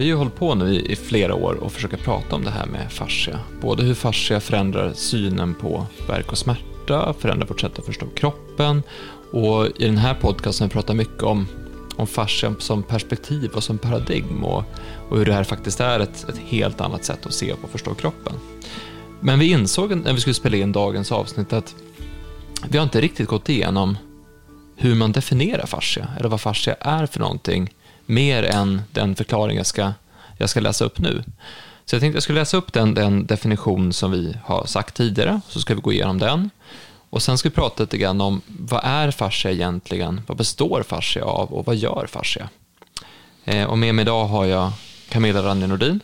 Vi har ju hållit på nu i, i flera år och försöker prata om det här med fascia. Både hur fascia förändrar synen på verk och smärta, förändrar vårt sätt att förstå kroppen och i den här podcasten pratar vi mycket om, om fascia som perspektiv och som paradigm och, och hur det här faktiskt är ett, ett helt annat sätt att se på och förstå kroppen. Men vi insåg när vi skulle spela in dagens avsnitt att vi har inte riktigt gått igenom hur man definierar fascia, eller vad fascia är för någonting, mer än den förklaring jag ska, jag ska läsa upp nu. Så jag tänkte jag skulle läsa upp den, den definition som vi har sagt tidigare, så ska vi gå igenom den. Och sen ska vi prata lite grann om vad är fascia egentligen, vad består fascia av och vad gör fascia? Eh, och med mig idag har jag Camilla Ranje Nordin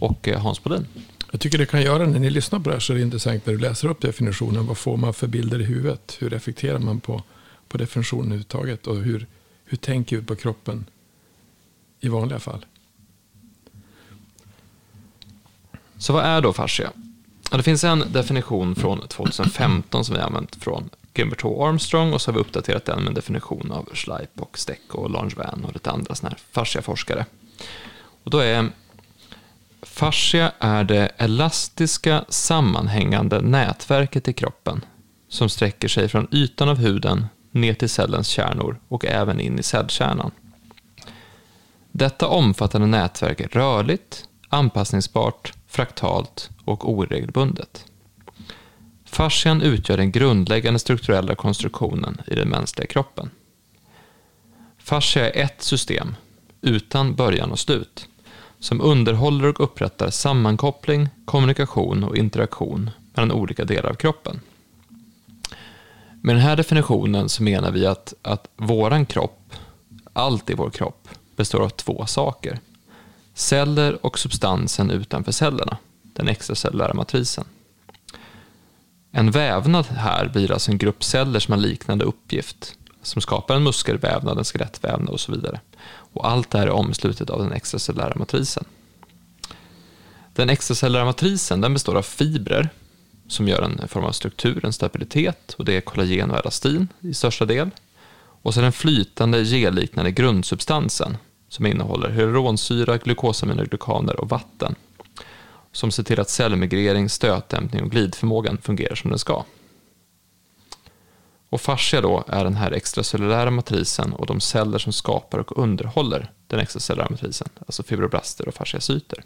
och eh, Hans Bodin. Jag tycker det kan göra när ni lyssnar på det här så är det intressant när du läser upp definitionen. Vad får man för bilder i huvudet? Hur reflekterar man på, på definitionen överhuvudtaget? Och hur, hur tänker vi på kroppen i vanliga fall? Så vad är då fascia? Det finns en definition från 2015 som vi har använt från Gimbert H. Armstrong och så har vi uppdaterat den med en definition av Schleip och Steck och Langevin och lite andra sådana här fasciaforskare. Och då är Fascia är det elastiska sammanhängande nätverket i kroppen som sträcker sig från ytan av huden ner till cellens kärnor och även in i cellkärnan. Detta omfattande nätverk är rörligt, anpassningsbart, fraktalt och oregelbundet. Fascian utgör den grundläggande strukturella konstruktionen i den mänskliga kroppen. Fascia är ett system, utan början och slut som underhåller och upprättar sammankoppling, kommunikation och interaktion mellan olika delar av kroppen. Med den här definitionen så menar vi att, att våran kropp, allt i vår kropp, består av två saker. Celler och substansen utanför cellerna, den extracellulära matrisen. En vävnad här blir alltså en grupp celler som har liknande uppgift, som skapar en muskelvävnad, en skelettvävnad och så vidare. Och allt det här är omslutet av den extracellulära matrisen. Den extracellulära matrisen den består av fibrer som gör en form av struktur, en stabilitet och det är kollagen och elastin i största del. Och så den flytande gelliknande grundsubstansen som innehåller hyaluronsyra, glukosaminoglykaner och vatten som ser till att cellmigrering, stötdämpning och glidförmågan fungerar som den ska. Och fascia då är den här extracellulära matrisen och de celler som skapar och underhåller den extracellulära matrisen, alltså fibroblaster och fasciacyter.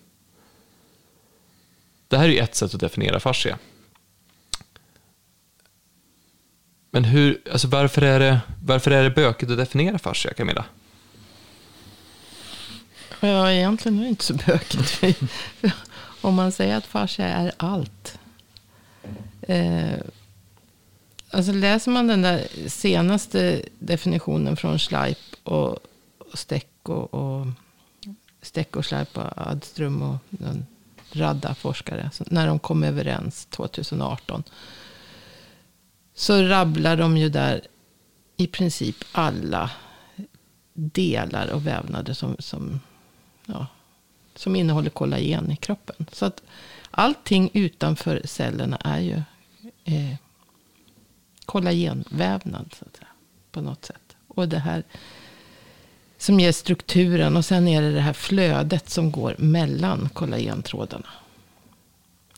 Det här är ett sätt att definiera fascia. Men hur, alltså varför, är det, varför är det bökigt att definiera fascia, Camilla? Ja, egentligen är det inte så bökigt. Om man säger att fascia är allt. Eh, Alltså läser man den där senaste definitionen från Schleip och, och Steck och, och Steck och Schleip och Adström och en radda forskare. När de kom överens 2018. Så rabblar de ju där i princip alla delar och vävnader som, som, ja, som innehåller kollagen i kroppen. Så att allting utanför cellerna är ju eh, kollagenvävnad. Så att säga, på något sätt. Och det här som ger strukturen. Och sen är det det här flödet som går mellan kollagentrådarna.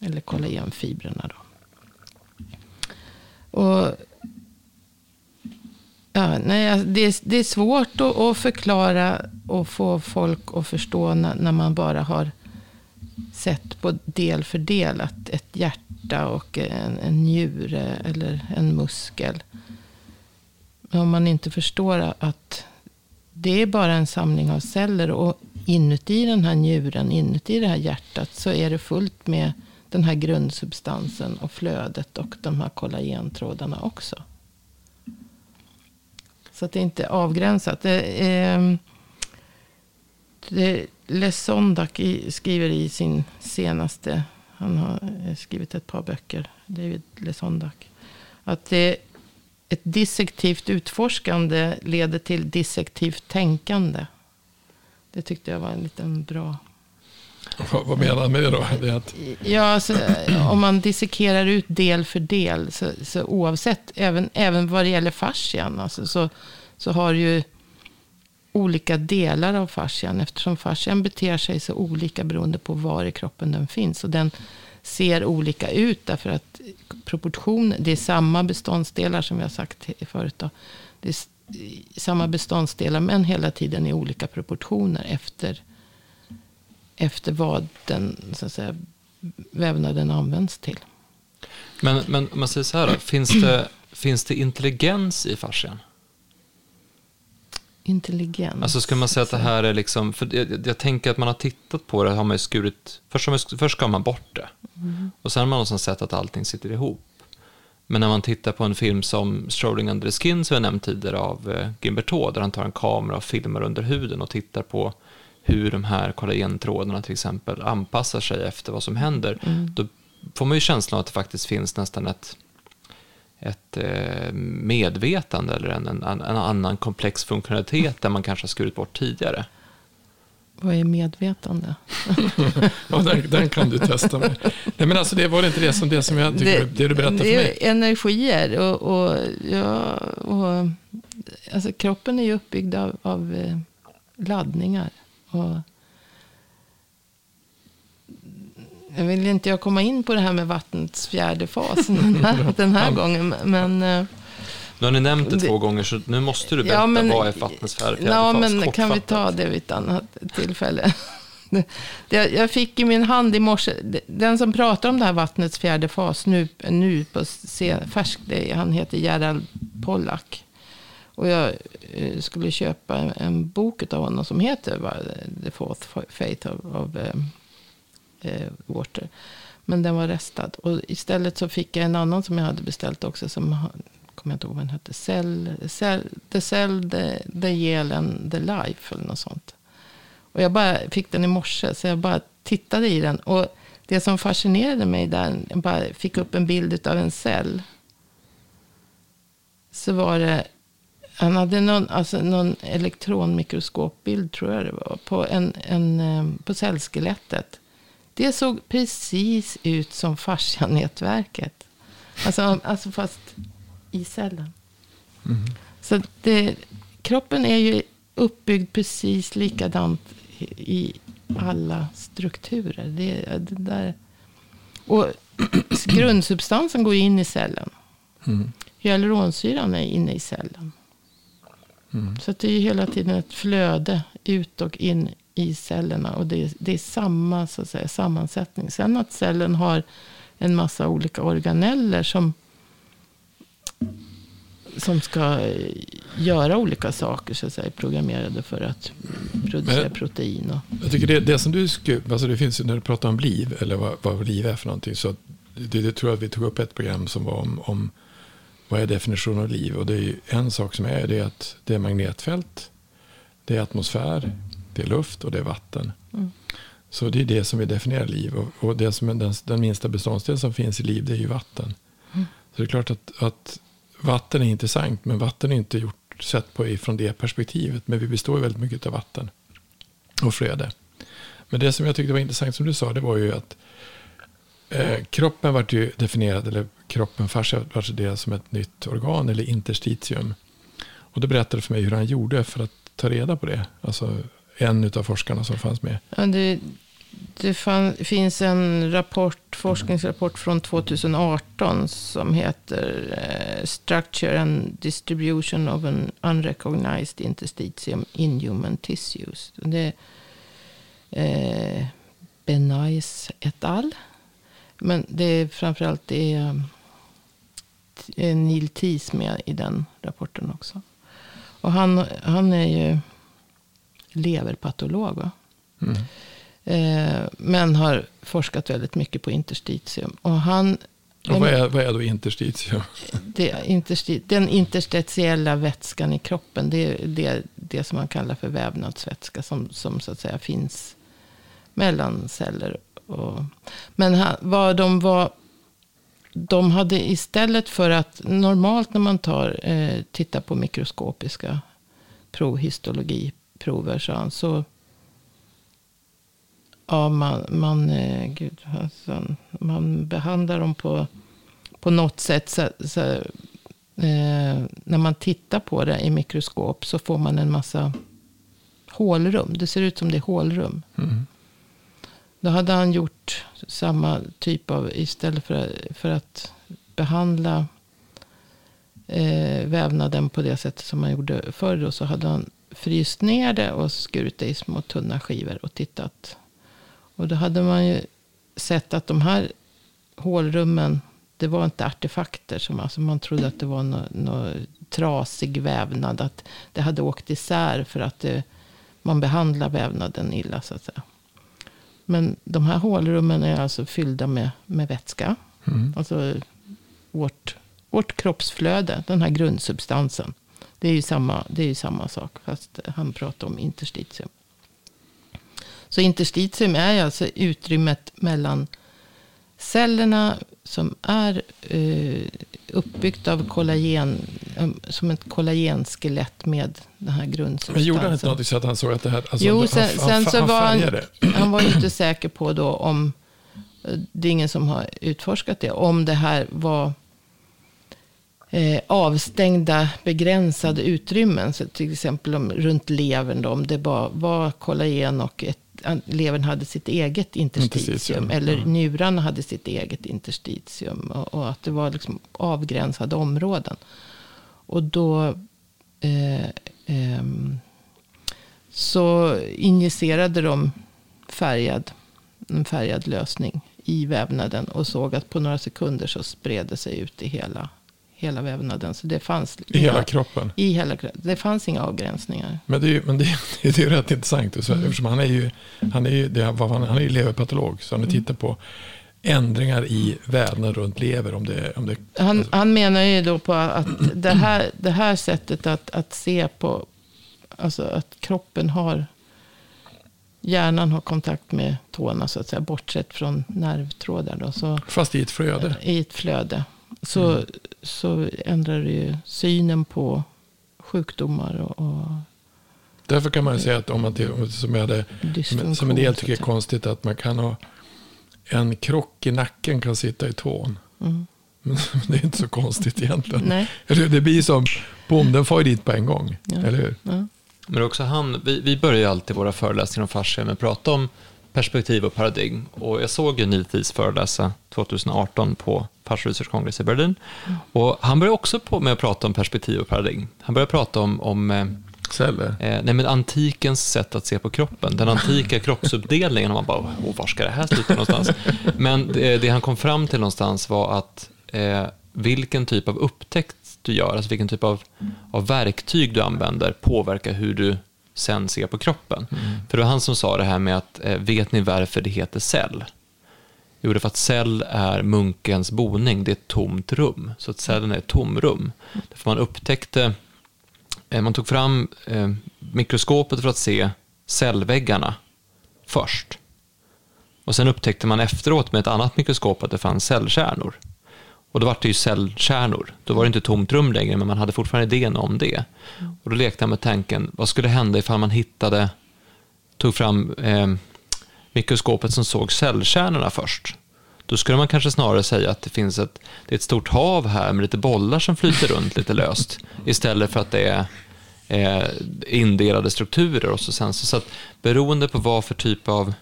Eller kollagenfibrerna då. Och ja, nej, alltså, det, är, det är svårt att, att, förklara och få folk att förstå när, när man bara har sett på del för del att ett hjärta och en, en njure eller en muskel. Men om man inte förstår att det är bara en samling av celler och inuti den här njuren, inuti det här hjärtat så är det fullt med den här grundsubstansen och flödet och de här kollagentrådarna också. Så att det inte är avgränsat. Det, eh, det Lesondak skriver i sin senaste han har eh, skrivit ett par böcker, David Lesondak. Att det, ett dissektivt utforskande leder till dissektivt tänkande. Det tyckte jag var en liten bra... Vad, menar han med det då? Det att... Ja, så, om man dissekerar ut del för del. Så, så oavsett, även, även vad det gäller fascian. Alltså, så, så har ju olika delar av fascian. Eftersom fascian beter sig så olika beroende på var i kroppen den finns. Och den ser olika ut därför att proportion, det är samma beståndsdelar som vi har sagt förut. Då. Det är samma beståndsdelar men hela tiden i olika proportioner efter, efter vad den så att säga, vävnaden används till. Men, men om man säger så här då, finns det, finns det intelligens i fascian? Intelligens. Alltså skulle man säga att det här är liksom, för jag, jag tänker att man har tittat på det, har man skurit, först, man, först skar man bort det. Mm. Och sen har man någonstans sett att allting sitter ihop. Men när man tittar på en film som Strolling Under the Skin, som jag nämnt tidigare, av eh, Gimberto, där han tar en kamera och filmar under huden och tittar på hur de här kollagentrådarna till exempel anpassar sig efter vad som händer, mm. då får man ju känslan av att det faktiskt finns nästan ett, ett eh, medvetande eller en, en, en, annan komplex funktionalitet där man kanske har skurit bort tidigare. Vad är medvetande? ja, den, den, kan du testa med. Nej, men alltså, det var inte det som, det som jag tycker, det, det du berättade för mig. Det är energier och, och, ja, och alltså, kroppen är ju uppbyggd av, av eh, laddningar. Och, jag vill inte jag komma in på det här med vattnets fjärde fas den här, den här gången. Men, eh, nu har ni nämnt det två gånger, så nu måste du berätta ja, men, vad är vattnets fjärde ja, fas. men kan vi ta det vid ett annat tillfälle? Jag fick i min hand i morse, den som pratar om det här vattnets fjärde fas nu, nu på färskt, han heter Gerald Pollack. Och jag eh, skulle köpa en bok av honom som heter The Fourth Fate of, of eh, eh, Water. Men den var restad. Och istället så fick jag en annan som jag hade beställt också. Som kommer jag inte ihåg vad den hette. Cell, cell, the Cell, the, the Yale and the Life. Eller något sånt. Och jag bara fick den i morse. Så jag bara tittade i den. Och det som fascinerade mig där. Jag bara fick upp en bild av en cell. Så var det. Han hade någon, alltså någon elektronmikroskopbild tror jag det var. På, en, en, eh, på cellskelettet. Det såg precis ut som fascianätverket. Alltså, alltså fast i cellen. Mm. Så det, kroppen är ju uppbyggd precis likadant i alla strukturer. Det, det där. Och grundsubstansen går in i cellen. Mm. Hyaluronsyran är inne i cellen. Mm. Så det är hela tiden ett flöde ut och in i cellerna. Och det, det är samma så att säga, sammansättning. Sen att cellen har en massa olika organeller som, som ska göra olika saker. Så att säga, programmerade för att producera Men, protein. Och. Jag tycker det, det som du skulle, alltså det finns när du pratar om liv, eller vad, vad liv är för någonting. Så det, det tror jag att vi tog upp ett program som var om, om vad är definitionen av liv. Och det är en sak som är det är att det är magnetfält, det är atmosfär, det är luft och det är vatten. Mm. Så det är det som vi definierar liv. Och, och det som är den, den minsta beståndsdelen som finns i liv det är ju vatten. Mm. Så det är klart att, att vatten är intressant. Men vatten är inte gjort sett på ifrån det perspektivet. Men vi består ju väldigt mycket av vatten och flöde. Men det som jag tyckte var intressant som du sa det var ju att eh, kroppen vart ju definierad, eller kroppen fascia vart det som ett nytt organ eller interstitium. Och då berättade du för mig hur han gjorde för att ta reda på det. Alltså en av forskarna som fanns med. Ja, det, det fann, finns en rapport, forskningsrapport från 2018 som heter eh, Structure and Distribution of an Unrecognized Interstitium in Human Tissues. Det är eh, Benais et al. Men det är framförallt det är, uh, Neil Tees med i den rapporten också. Och han, han är ju leverpatolog. Mm. Eh, men har forskat väldigt mycket på interstitium. Och han, och vad, är, vad är då interstitium? Det, intersti, den interstitiella vätskan i kroppen. Det är det, det som man kallar för vävnadsvätska. Som, som så att säga finns mellan celler. Och, men han, vad de var... De hade istället för att normalt när man tar, eh, tittar på mikroskopiska provhistologiprover så, han. Så ja, man, man, eh, gud, alltså, man behandlar dem på, på något sätt. Så, så, eh, när man tittar på det i mikroskop så får man en massa hålrum. Det ser ut som det är hålrum. Mm. Då hade han gjort samma typ av, istället för, för att behandla eh, vävnaden på det sättet som man gjorde förr. Då, så hade han fryst ner det och skurit det i små tunna skivor och tittat. Och då hade man ju sett att de här hålrummen, det var inte artefakter. Som, alltså man trodde att det var någon no trasig vävnad. Att det hade åkt isär för att det, man behandlar vävnaden illa så att säga. Men de här hålrummen är alltså fyllda med, med vätska. Mm. Alltså vårt, vårt kroppsflöde, den här grundsubstansen. Det är, ju samma, det är ju samma sak, fast han pratar om interstitium. Så interstitium är alltså utrymmet mellan cellerna som är eh, uppbyggt av kollagen, um, som ett kollagenskelett med den här grundsubstansen. Men gjorde han inte något så att han såg att det här... Alltså, jo, han, sen, han, sen så han var han, han var ju inte säker på då om, eh, det är ingen som har utforskat det, om det här var eh, avstängda begränsade utrymmen. Så till exempel om, runt levern, då, om det bara var kollagen och ett, levern hade sitt eget interstitium. Interstitium, eller ja. njurarna hade sitt eget interstitium. Och, och att det var liksom avgränsade områden. Och då eh, ehm, så injicerade de färgad, en färgad lösning i vävnaden. Och såg att på några sekunder så spred det sig ut i hela, hela vävnaden. Så det fanns I hela kroppen. i hela kroppen. Det fanns inga avgränsningar. Men det är ju, men det, är- det är rätt intressant. Så, Mm. Eftersom han är ju, han är ju, det, han, han är ju leverpatolog. Så han Mm. tittar på ändringar i vävnad runt lever. Om det, om det, Han, han menar ju då på att det här, det här sättet att, att se på, alltså att kroppen har, hjärnan har kontakt med tårna så att säga, bortsett från nervtrådar då, så fast i ett flöde. i ett flöde. Så, så ändrar det ju synen på sjukdomar och, och Därför kan man ju säga att om man till, som, jag hade, som en del tycker är konstigt att man kan ha en krock i nacken kan sitta i tån. Mm. Men det är inte så konstigt egentligen. Nej. Det blir som, bom, den får ju dit på en gång. Ja. Eller hur? Ja. Men också han, vi, vi börjar ju alltid våra föreläsningar om fascia med att prata om perspektiv och paradigm. Och jag såg ju Nilfis föreläsa 2018 på Fascia Research Congress i Berlin. Och han började också på med att prata om perspektiv och paradigm. Han började prata om, om eh, Celler. Eh, nej, men antikens sätt att se på kroppen. Den antika kroppsuppdelningen. Och man bara, Åh, var ska det här sluta någonstans? Men det, det han kom fram till någonstans var att eh, vilken typ av upptäckt du gör, alltså vilken typ av, av verktyg du använder, påverkar hur du sen ser på kroppen. För det var han som sa det här med att, eh, vet ni varför det heter cell? Jo, det är för att cell är munkens boning, det är ett tomt rum. Så att cellen är ett tomrum. Därför man upptäckte Eh, Man tog fram eh, mikroskopet för att se cellväggarna först. Och sen upptäckte man efteråt med ett annat mikroskop att det fanns cellkärnor. Och då var det ju cellkärnor. Då var det inte tomt rum längre, men man hade fortfarande idén om det. Och då lekte han med tanken, vad skulle hända ifall man hittade, tog fram eh, mikroskopet som såg cellkärnorna först. Då skulle man kanske snarare säga att det finns ett, det är ett stort hav här med lite bollar som flyter runt lite löst. Istället för att det är eh, indelade strukturer. Och så sen, så, så att beroende på vad för typ av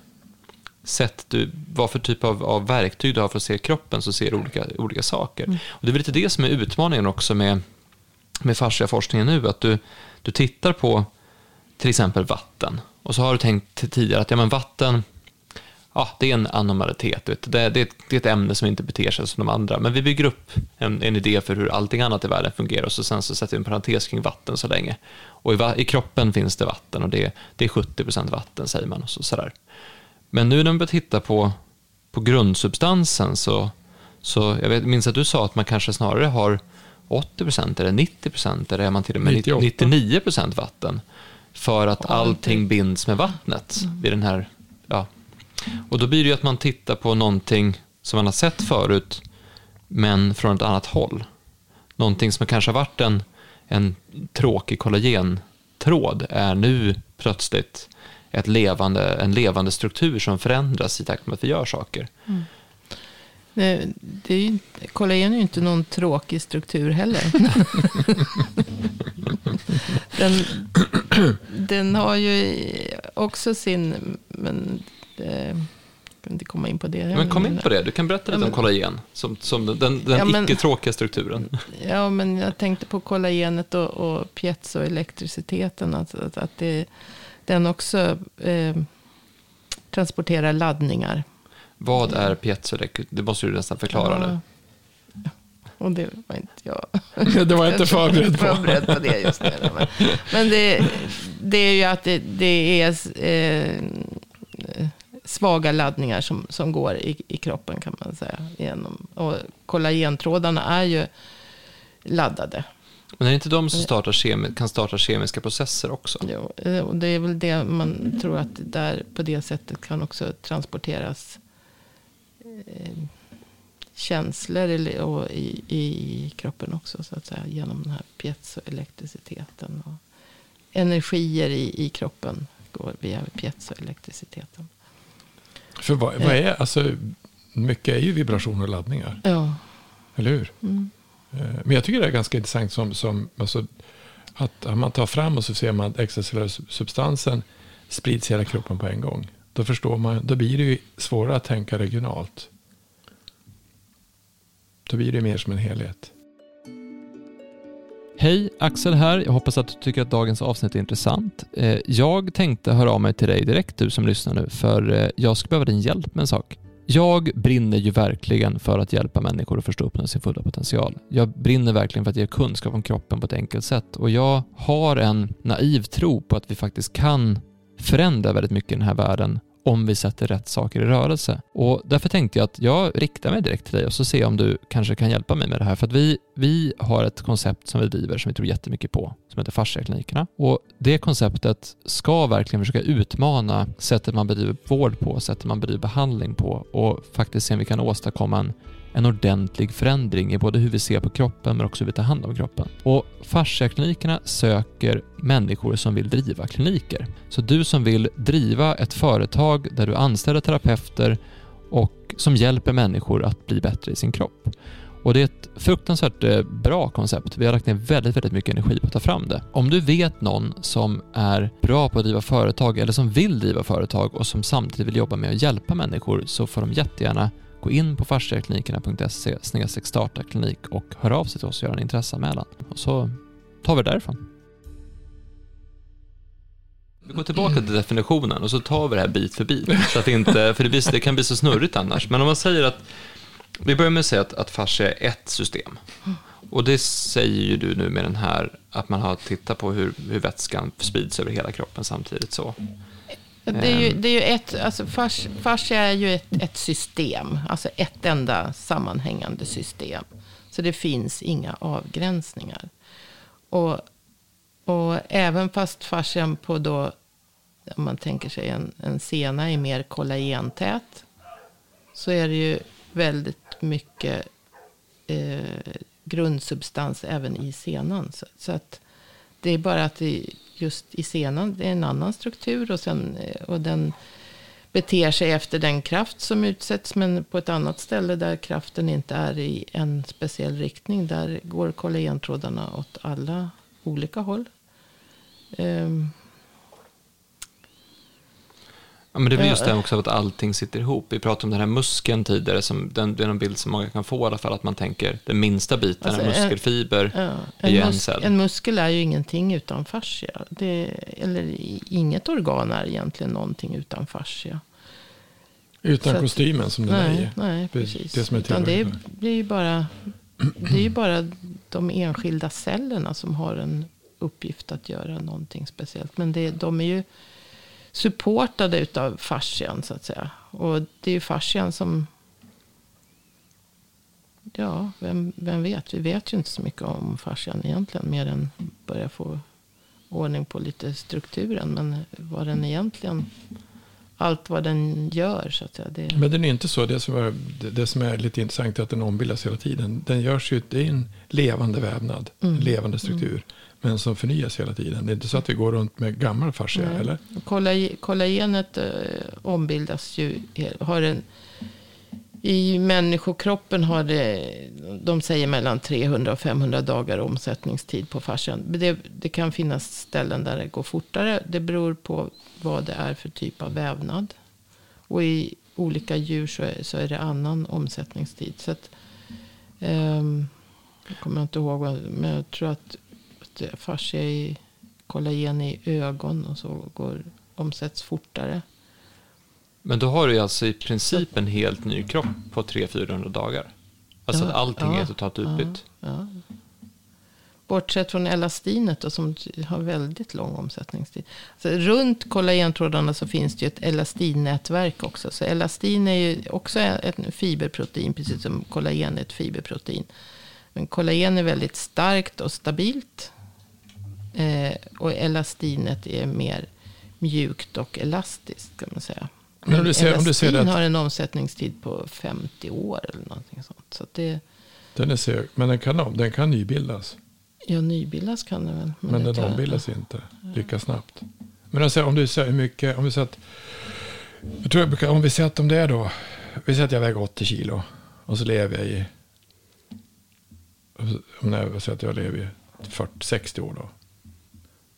sätt du, vad för typ av, av verktyg du har för att se kroppen så ser du olika, olika saker. Och det är väl lite det som är utmaningen också med, med fasciaforskningen nu. Att du, du tittar på till exempel vatten. Och så har du tänkt tidigare att ja, men vatten ja, det är en anomalitet. Vet. Det, det, är ett, det är ett ämne som inte beter sig som de andra. Men vi bygger upp en, en idé för hur allting annat i världen fungerar och så sen så sätter vi en parentes kring vatten så länge. Och i, i kroppen finns det vatten och det, det är 70% vatten säger man. Och så, sådär. Men nu när man börjar titta på, på grundsubstansen så, så jag vet, minns att du sa att man kanske snarare har 80% eller 90% eller är man till och med 98. 99% vatten. För att allting binds med vattnet vid den här, ja. Och då blir det ju att man tittar på någonting som man har sett förut, men från ett annat håll. Någonting som kanske har varit en, en tråkig kollagentråd är nu plötsligt ett levande, en levande struktur som förändras i takt med att vi gör saker. Det, det är ju, kollagen är ju inte någon tråkig struktur heller. den, den har ju också sin... Men, eh, kan inte komma in på det. Men kom in på det. Du kan berätta lite Ja, men- om kollagen. Som, som den, den, Ja, icke-tråkiga strukturen. Ja, men jag tänkte på kollagenet och, och piezoelektriciteten. Att, att, att det, den också eh, transporterar laddningar. Vad är piezoelektric? Det måste du nästan förklara nu. Ja. Och det var inte jag. Det var inte förberedd på. förberedd på det just nu. Men, men det, det är ju att det, det är eh, svaga laddningar som, som går i, i kroppen kan man säga. Genom, och kollagentrådarna är ju laddade. Men är det inte de som startar kemi- kan starta kemiska processer också? Jo, eh, och det är väl det man tror att där på det sättet kan också transporteras eh, känslor eller, och i, i kroppen också så att säga. Genom den här piezoelektriciteten. Och energier i, i kroppen går via piezoelektriciteten. För vad, vad är, alltså, mycket är ju vibration och laddningar, Ja. eller hur? Mm. Eh, men jag tycker det är ganska intressant som, som alltså, att man tar fram och så ser man att extracellulära substansen sprids i hela kroppen på en gång. Då förstår man, då blir det ju svårare att tänka regionalt. Då blir det mer som en helhet. Hej, Axel här. Jag hoppas att du tycker att dagens avsnitt är intressant. Eh, jag tänkte höra av mig till dig direkt, du som lyssnar nu, för eh, jag skulle behöva din hjälp med en sak. Jag brinner ju verkligen för att hjälpa människor att förstå och uppnå sin fulla potential. Jag brinner verkligen för att ge kunskap om kroppen på ett enkelt sätt och jag har en naiv tro på att vi faktiskt kan förändra väldigt mycket i den här världen om vi sätter rätt saker i rörelse. Och därför tänkte jag att jag riktar mig direkt till dig och så ser jag om du kanske kan hjälpa mig med det här. För att vi, vi har ett koncept som vi driver som vi tror jättemycket på, som heter fasciaklinikerna. Och det konceptet ska verkligen försöka utmana sättet man bedriver vård på, sättet man bedriver behandling på och faktiskt se om vi kan åstadkomma en en ordentlig förändring i både hur vi ser på kroppen men också hur vi tar hand om kroppen. Och fasciaklinikerna söker människor som vill driva kliniker. Så du som vill driva ett företag där du anställer terapeuter och som hjälper människor att bli bättre i sin kropp. Och det är ett fruktansvärt eh, bra koncept. Vi har lagt ner väldigt, väldigt mycket energi på att ta fram det. Om du vet någon som är bra på att driva företag eller som vill driva företag och som samtidigt vill jobba med att hjälpa människor så får de jättegärna gå in på fasciaklinikerna.se starta klinik och hör av sig till oss och göra en intresseanmälan. Och så tar vi det därifrån. Vi går tillbaka till definitionen och så tar vi det här bit för bit. Så att inte, för det, blir, det kan bli så snurrigt annars. Men om man säger att, vi börjar med att säga att, att fascia är ett system. Och det säger ju du nu med den här, att man har tittat på hur, hur vätskan sprids över hela kroppen samtidigt så. Det är ju, det är ju ett, alltså fas, fascia är ju ett, ett system, alltså ett enda sammanhängande system. Så det finns inga avgränsningar. Och, och även fast fascian på då, om man tänker sig en, en sena är mer kollagentät, så är det ju väldigt mycket eh, grundsubstans även i senan. Så, så att det är bara att det just i senan det är en annan struktur och, sen, eh, och den beter sig efter den kraft som utsätts. Men på ett annat ställe där kraften inte är i en speciell riktning. Där går kollagentrådarna åt alla olika håll. Um, Ja, men det blir just det också att allting sitter ihop. Vi pratade om den här muskeln tidigare, som, den, det är en bild som många kan få i alla fall, att man tänker den minsta biten, Alltså, en en- muskelfiber, ja, är ju en, en mus- cell. en muskel är ju ingenting utan fascia. Det, eller inget organ är egentligen någonting utan fascia. Utan Så att- kostymen som den är Nej, i. nej Det är precis. det som är Utan det, är, är ju bara, det är ju bara de enskilda cellerna som har en uppgift att göra någonting speciellt. Men det, de är ju supportade utav fascian så att säga. Och det är ju fascian som... Ja, vem, vem vet? Vi vet ju inte så mycket om fascian egentligen. Mer än börja få ordning på lite strukturen. Men vad den egentligen... Allt vad den gör så att säga. Det, Men den är inte så. Det som, är, det, som är lite intressant är att den ombildas hela tiden. Den görs ju, det är en levande vävnad, Mm. en levande struktur. Men som förnyas hela tiden. Det är inte så att vi går runt med gammal fascia, eller? Kolla- Kollagenet eh, ombildas ju, har en, i människokroppen har det, de säger mellan 300 och 500 dagar omsättningstid på fascian. Det, det kan finnas ställen där det går fortare. Det beror på vad det är för typ av vävnad. Och i olika djur så är, så är det annan omsättningstid. Så att, um, jag kommer inte ihåg, men jag tror att, att fascia i kollagen i ögon och så går, omsätts fortare. Men då har du alltså i princip en helt ny kropp på 300-400 dagar. Alltså Ja, att allting ja, är totalt utbytt. Ja. Bortsett från elastinet då, som har väldigt lång omsättningstid. Så runt kollagentrådarna så finns det ju ett elastinnätverk också. Så elastin är ju också ett fiberprotein, precis som kollagen är ett fiberprotein. Men kollagen är väldigt starkt och stabilt. Eh, och elastinet är mer mjukt och elastiskt kan man säga. Men om du ser- om du ser Elastin att- har en omsättningstid på 50 år eller någonting sånt. Så att det, Den är seg, men den kan, om- den kan nybildas. ja, nybildas kan det väl. Men det den tar- ombildas inte lika snabbt. Men alltså, om du säger hur mycket, om vi säger att, jag tror jag brukar, om vi säger att om det är då, vi säger att jag väger 80 kilo och så lever jag i, om jag säger att jag lever i 40, 60 år då.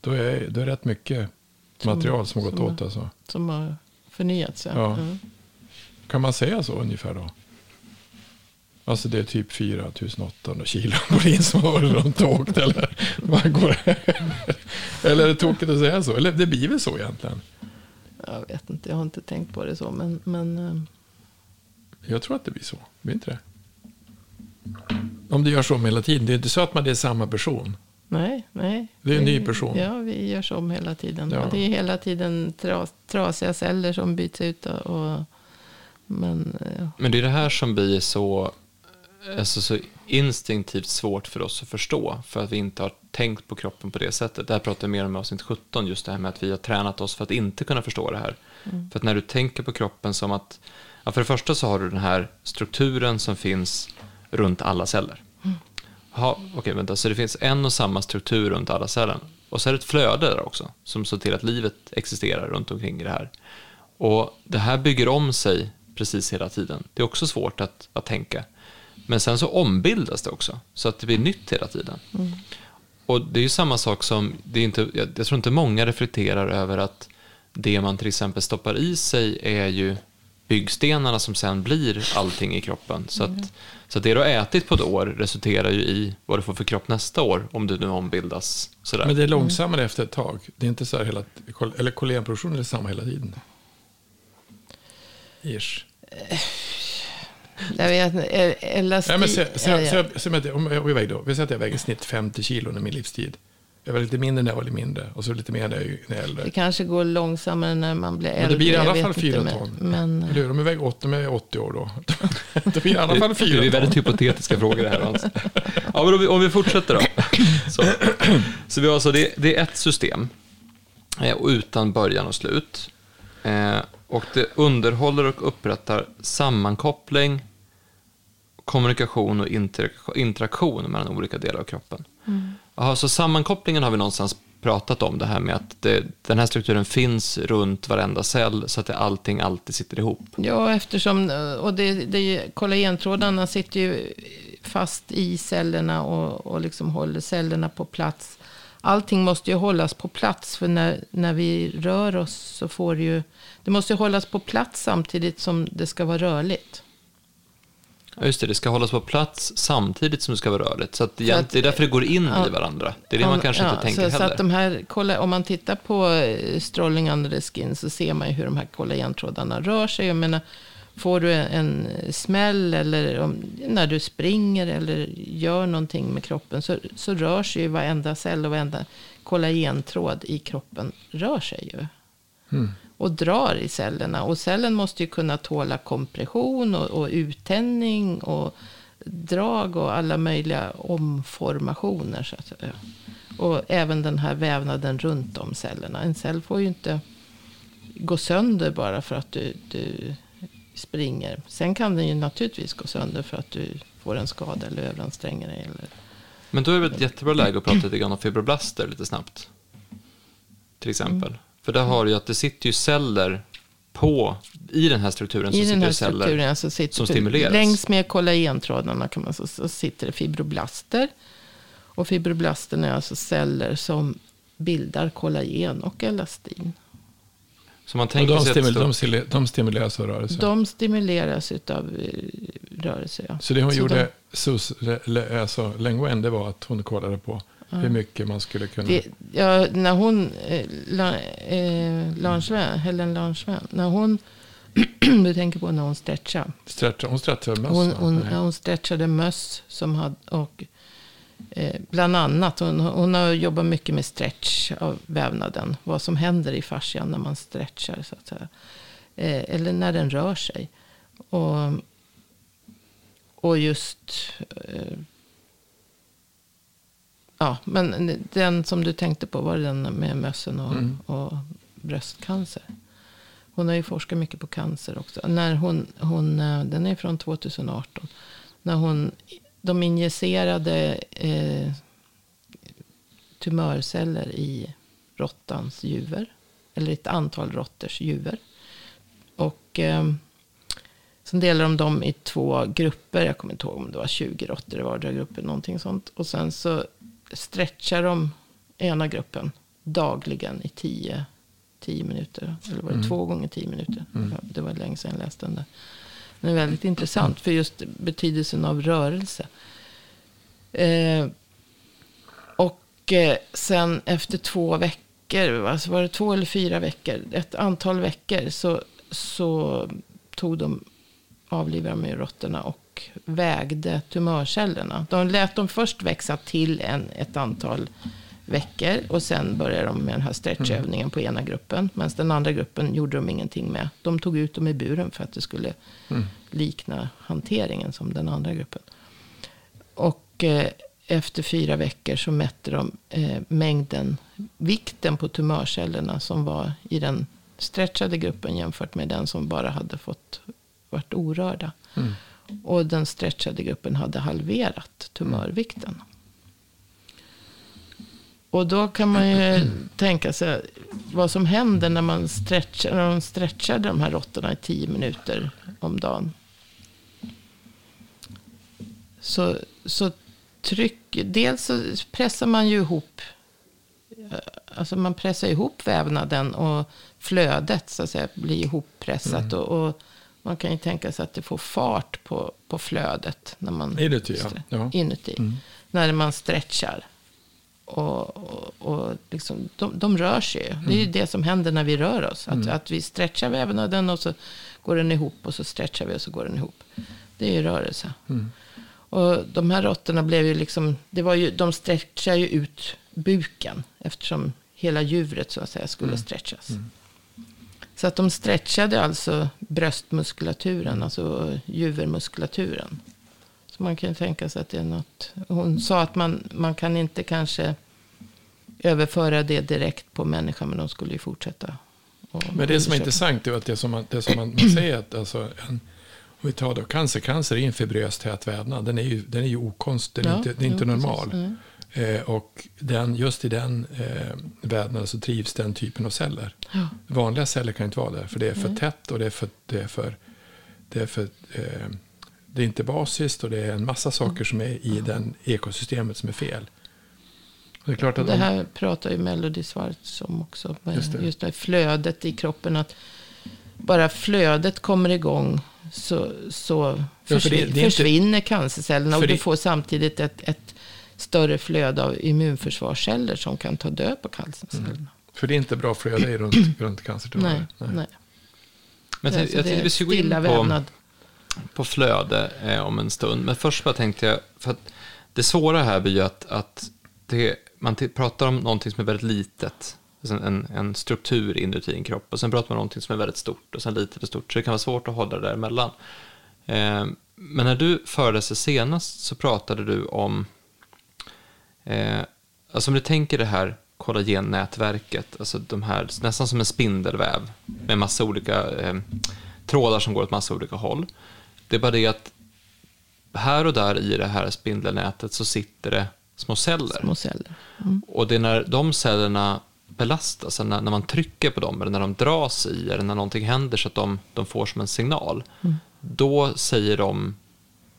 Då är, då är det rätt mycket Som- material som har gått som- åt alltså. Som har förnyats. Ja. Ja. Ja. Kan man säga så ungefär då? Alltså det är typ 4800 kilo volym som har varit runt och åkt eller? Går? Eller är det tokigt att säga så? Eller det blir väl så egentligen? Jag vet inte, jag har inte tänkt på det så. Men, men eh, Jag tror att det blir så. Blir inte det? Om det gör så hela tiden. Det är inte så att man är samma person. Nej, nej. Det är en ny person. Ja, vi görs om hela tiden. Ja. Det är hela tiden tras, trasiga celler som byts ut. Och, och, men eh, Men det är det här som blir så, alltså så instinktivt svårt för oss att förstå. För att vi inte har tänkt på kroppen på det sättet. Det här pratar jag mer om i avsnitt 17. Just det här med att vi har tränat oss för att inte kunna förstå det här. För att när du tänker på kroppen som att, ja, för det första så har du den här strukturen som finns runt alla celler. Ja, okej, vänta, så det finns en och samma struktur runt alla celler. Och så är det ett flöde där också, som ser till att livet existerar runt omkring det här. Och det här bygger om sig precis hela tiden. Det är också svårt att, att tänka. Men sen så ombildas det också, så att det blir nytt hela tiden. Och det är ju samma sak som, det är inte, jag, jag tror inte många reflekterar över att det man till exempel stoppar i sig är ju byggstenarna som sen blir allting i kroppen. Så att, så att det du har ätit på ett år resulterar ju i vad du får för kropp nästa år, om du nu ombildas. Sådär. Men det är långsammare efter ett tag. Det är inte så här hela... Eller kollagenproduktionen är samma hela tiden. Ish. jag vet inte, el- elastik... Ja, men se, se, ja, ja. se, se, se, om jag väger då. Vi säger att jag väger i snitt 50 kilo under min livstid. Jag var lite mindre när jag var lite mindre. Och så lite mer när jag när jag är äldre. Det kanske går långsammare när man blir äldre. Men det blir i alla fall fyra ton. Men, Eller hur? Jag väger 80, om jag är 80 år då. det blir i alla fall fyra det är ton. väldigt hypotetiska frågor det här. Alltså. Ja, men om, vi, om vi fortsätter då. Så, så vi har alltså, det, det är ett system eh, och utan början och slut. Eh, och det underhåller och upprättar sammankoppling, kommunikation och interak- interaktion mellan olika delar av kroppen. Aha, så sammankopplingen har vi någonstans pratat om, det här med att det, den här strukturen finns runt varenda cell så att det, allting alltid sitter ihop. Ja, eftersom, och det, det kollagentrådarna sitter ju fast i cellerna och, och liksom håller cellerna på plats. Allting måste ju hållas på plats, för när, när vi rör oss så får det ju, det måste ju hållas på plats samtidigt som det ska vara rörligt. Ja, just det, det ska hållas på plats samtidigt som det ska vara rörligt. Så att, egent- att- det är därför det går in ja. i varandra. Det är det man kanske ja, inte tänker så, heller. Så att de här, kolla, om man tittar på eh, Strolling under the skin så ser man ju hur de här kollagentrådarna rör sig. Jag menar, får du en smäll eller om, när du springer eller gör någonting med kroppen så, så rör sig ju varenda cell och varenda kollagentråd i kroppen rör sig ju. Och drar i cellerna. Och cellen måste ju kunna tåla kompression och, och uttänning och drag och alla möjliga omformationer. Så att. Och även den här vävnaden runt om cellerna. En cell får ju inte gå sönder bara för att du, du springer. Sen kan den ju naturligtvis gå sönder för att du får en skada eller överanstränger dig. Eller... Men då är det ett jättebra läge att prata lite grann om fibroblaster lite snabbt. Till exempel. För där har du ju att det sitter ju celler på, i den här strukturen så I sitter den här celler. strukturen så sitter som stimuleras. längs med kollagentrådarna kan man så, så sitter det fibroblaster. Och fibroblasterna är alltså celler som bildar kollagen och elastin. Så man Och tänker de, sig stimul, att de, stimul- de stimuleras av rörelse. De stimuleras av rörelse. Ja. så det hon Så gjorde, Sus, le- alltså Leng Wen, det var att hon kollade på hur mycket man skulle kunna... Det, ja, när hon, eh, la, eh, Langevin, Helen Langevin, när hon, du tänker på när hon stretchade. Stretcha, hon stretchade möss. Hon, hon, ja, hon stretchade möss som hade, och eh, bland annat, hon, hon har jobbat mycket med stretch av vävnaden. Vad som händer i fascian när man stretchar så att säga. Eh, eller när den rör sig. Och, och just, eh, ja, men den som du tänkte på var den med mössen och, Mm. och bröstcancer. Hon har ju forskat mycket på cancer också. När hon, hon, eh, den är från 2018. När hon, de injicerade eh, tumörceller i råttans juver. Eller ett antal råttors juver. Och eh, sen delar de dem i två grupper. Jag kommer inte ihåg om det var 20 råttor i vardera gruppen. Någonting sånt. Och sen så stretchar de ena gruppen dagligen i 10 10 minuter. Eller var det två gånger 10 minuter? Det var länge sedan jag läste den där. Den är väldigt intressant för just betydelsen av rörelse. Eh, och eh, sen efter två veckor, alltså var det två eller fyra veckor, ett antal veckor så, så tog de, avlivade de råttorna och vägde tumörcellerna. De lät dem först växa till en, ett antal veckor och sen började de med den här stretchövningen på ena gruppen. Medan den andra gruppen gjorde de ingenting med. De tog ut dem i buren för att det skulle likna hanteringen som den andra gruppen. Och eh, efter fyra veckor så mätte de eh, mängden, vikten på tumörcellerna som var i den stretchade gruppen jämfört med den som bara hade fått varit orörda. Mm. Och den stretchade gruppen hade halverat tumörvikten. Och då kan man ju tänka sig vad som händer när man stretchar, när de stretchade de här råttorna i tio minuter om dagen. Så, så tryck, dels så pressar man ju ihop, eh, alltså man pressar ihop vävnaden och flödet så att säga blir ihoppressat. Och, och man kan ju tänka sig att det får fart på, på flödet när man Inuti, ja. Ja. Mm. inuti. När man stretchar. Och, och, och liksom, de, de rör sig ju. Det är ju Mm. det som händer när vi rör oss. Att, att vi stretchar vävnaden och så går den ihop. Och så stretchar vi och så går den ihop. Det är ju rörelse. Mm. Och de här råttorna blev ju liksom, det var ju, de stretchar ju ut buken. Eftersom hela djuret så att säga skulle Mm. stretchas. Så att de stretchade alltså bröstmuskulaturen, alltså juvermuskulaturen. Så man kan ju tänka sig att det är något. Hon sa att man, man kan inte kanske överföra det direkt på människan. Men de skulle ju fortsätta. Men det som är intressant är att det som man, det som man, man säger att alltså, en, om vi tar då cancer, cancer är en fibrös tät vävnad. Den är ju, den är ju okonst, den är Ja, inte, det är inte jo, normal. precis. Mm. Eh, och den, just i den eh, vävnaden så trivs den typen av celler. Ja. Vanliga celler kan inte vara där, för det är för Mm. tätt och det är för, det är för, det är för eh, det är inte basiskt och det är en massa saker som är i den ekosystemet som är fel. Det är klart att Det om, här pratar ju Melody Schwartz om också. Just Just det. det. flödet i kroppen. Att bara flödet kommer igång så, så Ja, för det- försvin- det är inte- försvinner cancercellerna. Och du det- får samtidigt ett, ett större flöde av immunförsvarsceller som kan ta död på cancercellerna. för det är inte bra flöde i runt, runt cancertumörer. Nej, nej. Men jag, jag tänkte vi ska gå in på, vävnad. på flöde eh, om en stund. Men först bara tänkte jag, för att det svåra här blir ju att, att det, man pratar om någonting som är väldigt litet. Alltså en, en struktur inuti en kropp. Och sen pratar man om någonting som är väldigt stort och sen litet och stort. Så det kan vara svårt att hålla det däremellan. Eh, men när du föreläste senast så pratade du om, eh, alltså om du tänker det här kollagennätverket, alltså de här, nästan som en spindelväv med massa olika eh, trådar som går åt massa olika håll. Det är bara det att här och där i det här spindelnätet så sitter det små celler. Små celler. Mm. Och det är när de cellerna belastas, alltså när, när man trycker på dem eller när de dras i eller när någonting händer så att de, de får som en signal, då säger de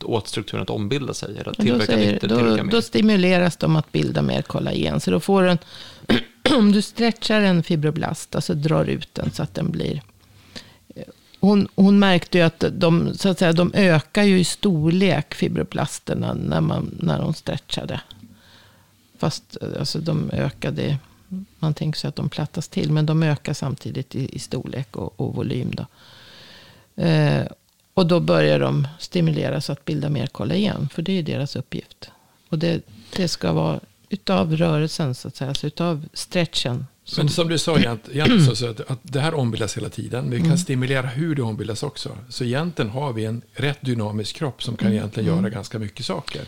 åt strukturen att ombilda sig eller att Då, tillverka säger, tillverka då, mer. då stimuleras de att bilda mer kollagen. Så då får den, om du stretchar en fibroblast, alltså drar ut den så att den blir... Hon, hon märkte ju att de, så att säga, de ökar ju i storlek, fibroblasterna, när, man, när hon stretchade. Fast alltså, de ökade, man tänker sig att de plattas till, men de ökar samtidigt i, i storlek och, och volym. Då. Eh, och då börjar de stimuleras att bilda mer kollagen. För det är deras uppgift. Och det, det ska vara utav rörelsen, så att säga. Alltså utav stretchen. Men som du sa egent- egentligen, så, så att, att det här ombildas hela tiden. Vi kan Mm. stimulera hur det ombildas också. Så egentligen har vi en rätt dynamisk kropp som kan Mm. egentligen göra ganska mycket saker.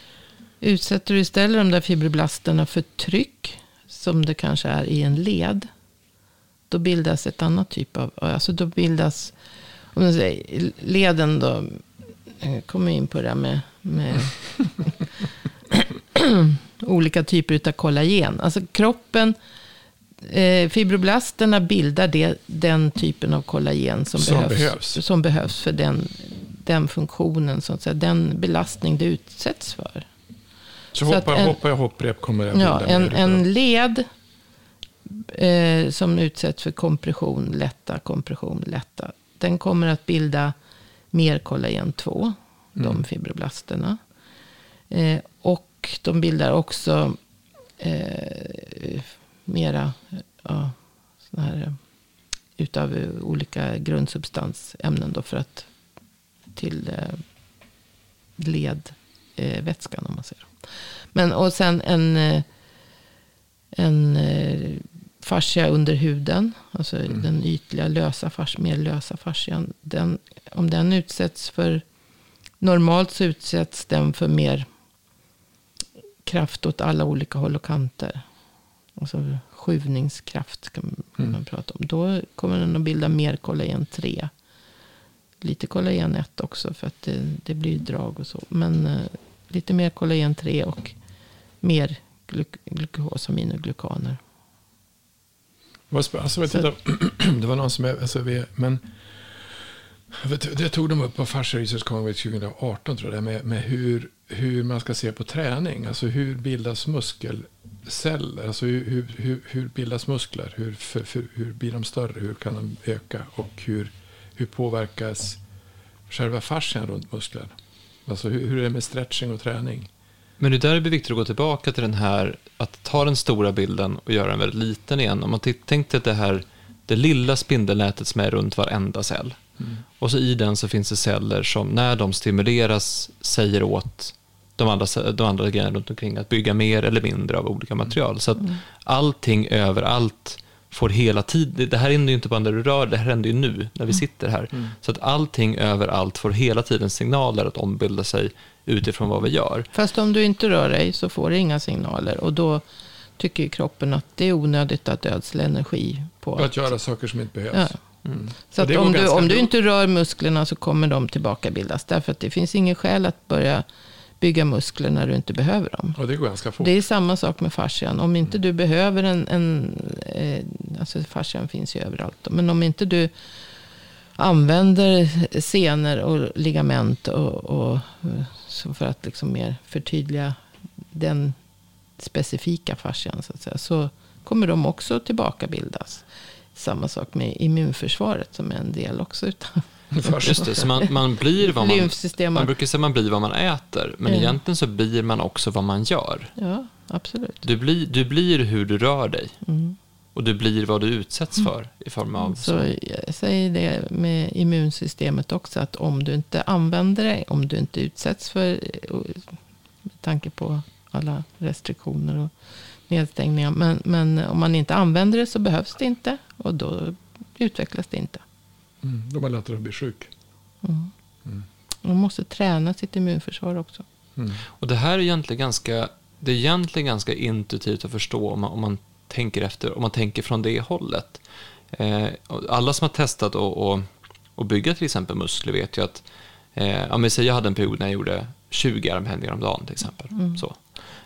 Utsätter du istället de där fibroblasterna för tryck, som det kanske är i en led, då bildas ett annat typ av, alltså då bildas, om man säger, leden då, jag kommer in på det där med, med olika typer av kollagen. Alltså kroppen, eh, fibroblasterna bildar det, den typen av kollagen som, Som behövs, behövs. som behövs för den, den funktionen, så att säga, den belastning det utsätts för. Så, Så att hoppa, en- hoppa jag hopprep kommer jag Ja, en, en led eh, som utsätts för kompression, lätta, kompression, lätta. Den kommer att bilda mer kollagen 2, de fibroblasterna. Eh, och de bildar också eh, mera ja, såna här, eh, utav olika grundsubstansämnen då för att till eh, ledvätskan eh, vätskan, om man säger. Men och sen en, eh, en eh, fascia under huden. Alltså den ytliga lösa mer lösa fascian. Den, om den utsätts för, normalt så utsätts den för mer kraft åt alla olika håll och kanter. Alltså skjuvningskraft kan man prata om. Då kommer den att bilda mer kollagen 3. Lite kollagen 1 också för att det, det blir drag och så. Men eh, lite mer kollagen 3 och mer gluk glukosaminoglykaner. Vad sp- Alltså, vet du, det var någon som... Alltså, vi, men, vet det tog de upp på Fascia Research Congress 2018, tror jag, med, med hur, hur man ska se på träning. Alltså hur bildas muskelceller? Alltså hur, hur, hur, hur bildas muskler? Hur, för, för, hur blir de större? Hur kan de öka? Och hur, hur påverkas själva fascian runt muskler? Alltså hur, hur är det med stretching och träning? Men det där blir viktigt att gå tillbaka till den här, att ta den stora bilden och göra den väldigt liten igen. Om man tänkte att det här, det lilla spindelnätet som är runt varenda cell. Och så i den så finns det celler som när de stimuleras säger åt de andra, de andra grejerna runt omkring att bygga mer eller mindre av olika material. Så att allting överallt får hela tiden, det här händer ju inte bara när du rör, det här händer ju nu när vi sitter här. Så att allting överallt får hela tiden signaler att ombilda sig utifrån vad vi gör. Fast om du inte rör dig så får du inga signaler. Och då tycker kroppen att det är onödigt att ödsla energi på. Och att göra saker som inte behövs. Ja. Mm. Så att om, du, om du inte rör musklerna så kommer de tillbaka bildas. Därför att det finns ingen skäl att börja bygga muskler när du inte behöver dem. Och det går ganska fort. Det är samma sak med fascian. Om inte du behöver en, en eh, alltså fascian finns ju överallt. Då. Men om inte du använder senor och ligament och, och så för att liksom mer förtydliga den specifika fascian så att säga. Så kommer de också tillbaka bildas. Samma sak med immunförsvaret som är en del också utav Just det, så man, man blir vad man... Man brukar säga att man blir vad man äter, men Ja. egentligen så blir man också vad man gör. Ja, absolut. Du blir, du blir hur du rör dig Mm. Och du blir vad du utsätts för i form av... Så jag säger det med immunsystemet också. Att om du inte använder det, om du inte utsätts för, med tanke på alla restriktioner och nedstängningar. Men, men om man inte använder det så behövs det inte. Och då utvecklas det inte. Mm, då är man lättare att bli sjuk. Man måste träna sitt immunförsvar också. Mm. Och det här är egentligen ganska, det är egentligen ganska intuitivt att förstå om man, om man tänker efter, om man tänker från det hållet. Eh, alla som har testat att och, och bygga till exempel muskler vet ju att, eh, ja, men säg jag hade en period när jag gjorde 20 armhävningar om dagen till exempel. Så.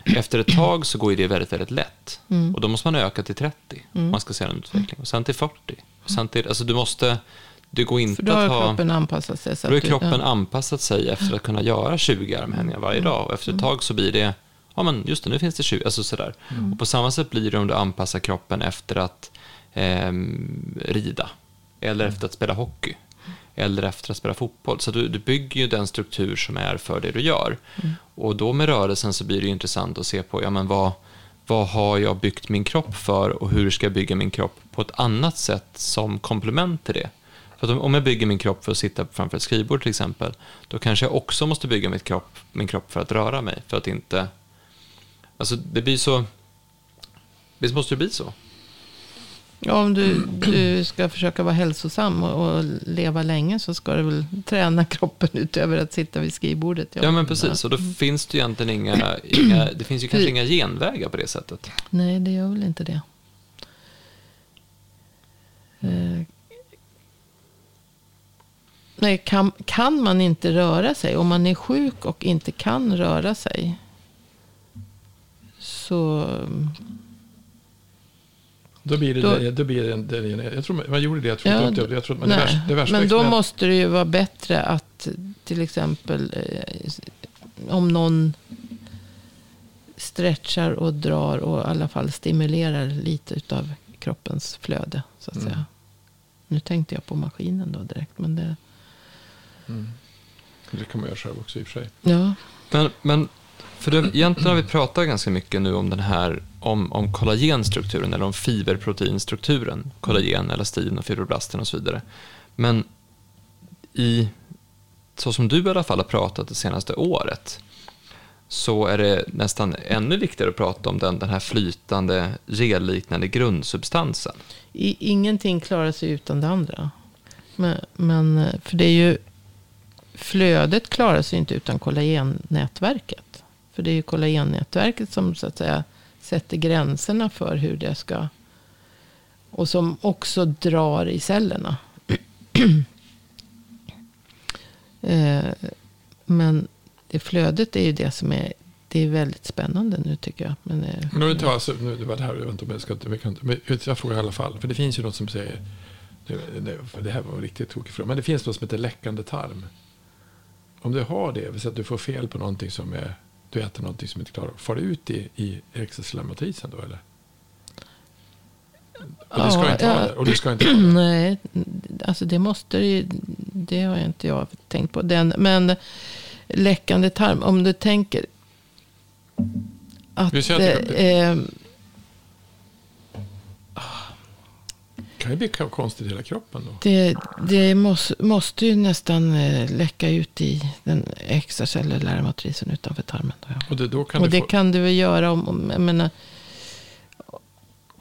Efter ett tag så går det väldigt, väldigt lätt. Mm. Och då måste man öka till 30, om man ska se en utveckling. Och sen till 40. Och sen till, alltså du måste, det går inte För då har att ha... kroppen anpassat sig. Så Då har kroppen ja. anpassat sig efter att kunna göra 20 armhävningar varje dag. Och efter ett tag så blir det, ja men just det, nu finns det 20, alltså sådär. Och på samma sätt blir det om du anpassar kroppen efter att ehm, rida. Eller efter att spela hockey. Eller efter att spela fotboll. Så du, du bygger ju den struktur som är för det du gör. Och då med rörelsen så blir det intressant att se på, ja men vad, vad har jag byggt min kropp för och hur ska jag bygga min kropp på ett annat sätt som komplement till det. För om jag bygger min kropp för att sitta framför ett skrivbord till exempel, då kanske jag också måste bygga mitt kropp, min kropp för att röra mig, för att inte... Alltså det blir så... Visst måste det bli så? Ja, om du, du ska försöka vara hälsosam och, och leva länge så ska du väl träna kroppen utöver att sitta vid skrivbordet. Ja, men precis. Och då finns det ju egentligen inga... inga det finns ju kanske inga genvägar på det sättet. Nej, det gör väl inte det. Eh, Nej, kan, kan man inte röra sig, om man är sjuk och inte kan röra sig, så... Då blir det, Då- det, då blir det, en- det, jag tror man, man gjorde det, jag tror Ja, inte det. Jag tror, men det, nej, värsta, det värsta men då experiment- måste det ju vara bättre att till exempel eh, om någon stretchar och drar och i alla fall stimulerar lite av kroppens flöde. Så att Mm. säga. Nu tänkte jag på maskinen då direkt. Men det, Mm. Det kan man göra själv också i och för sig. ja. Men, men för det, egentligen har vi pratat ganska mycket nu om den här om, om kollagenstrukturen eller om fiberproteinstrukturen. Kollagen, elastin och fibroblasten och så vidare. Men i, så som du i alla fall har pratat det senaste året så är det nästan ännu viktigare att prata om den, den här flytande, gelliknande grundsubstansen. I, ingenting klarar sig utan det andra. Men, men för det är ju flödet klarar sig inte utan kollagennätverket. För det är ju kollagennätverket som så att säga sätter gränserna för hur det ska. Och som också drar i cellerna. eh, men det flödet är ju det som är, det är väldigt spännande nu tycker jag. Men, eh, Men om vi tar, alltså, nu, det var det här, jag vet inte om jag ska, vi kan, men jag frågar i alla fall, för det finns ju något som säger, det, det, det här var en riktigt tokig fråga, men det finns något som heter läckande tarm. Om du har det, Så att du får fel på någonting som är, du äter någonting som inte klarar, far det ut i, i extracellularmatrisen då eller? Och du ska Ja, inte ja. det, och du ska inte det. Nej, alltså det måste det ju, det har inte jag tänkt på. Den, men läckande tarm, om du tänker att... Vi säger att det- eh, kan ju bli konstigt i hela kroppen då. det, det måste, måste ju nästan eh, läcka ut i den extracellulära matrisen utanför tarmen. Då, ja. Och det, då kan och du det få, kan du väl göra om, om jag menar,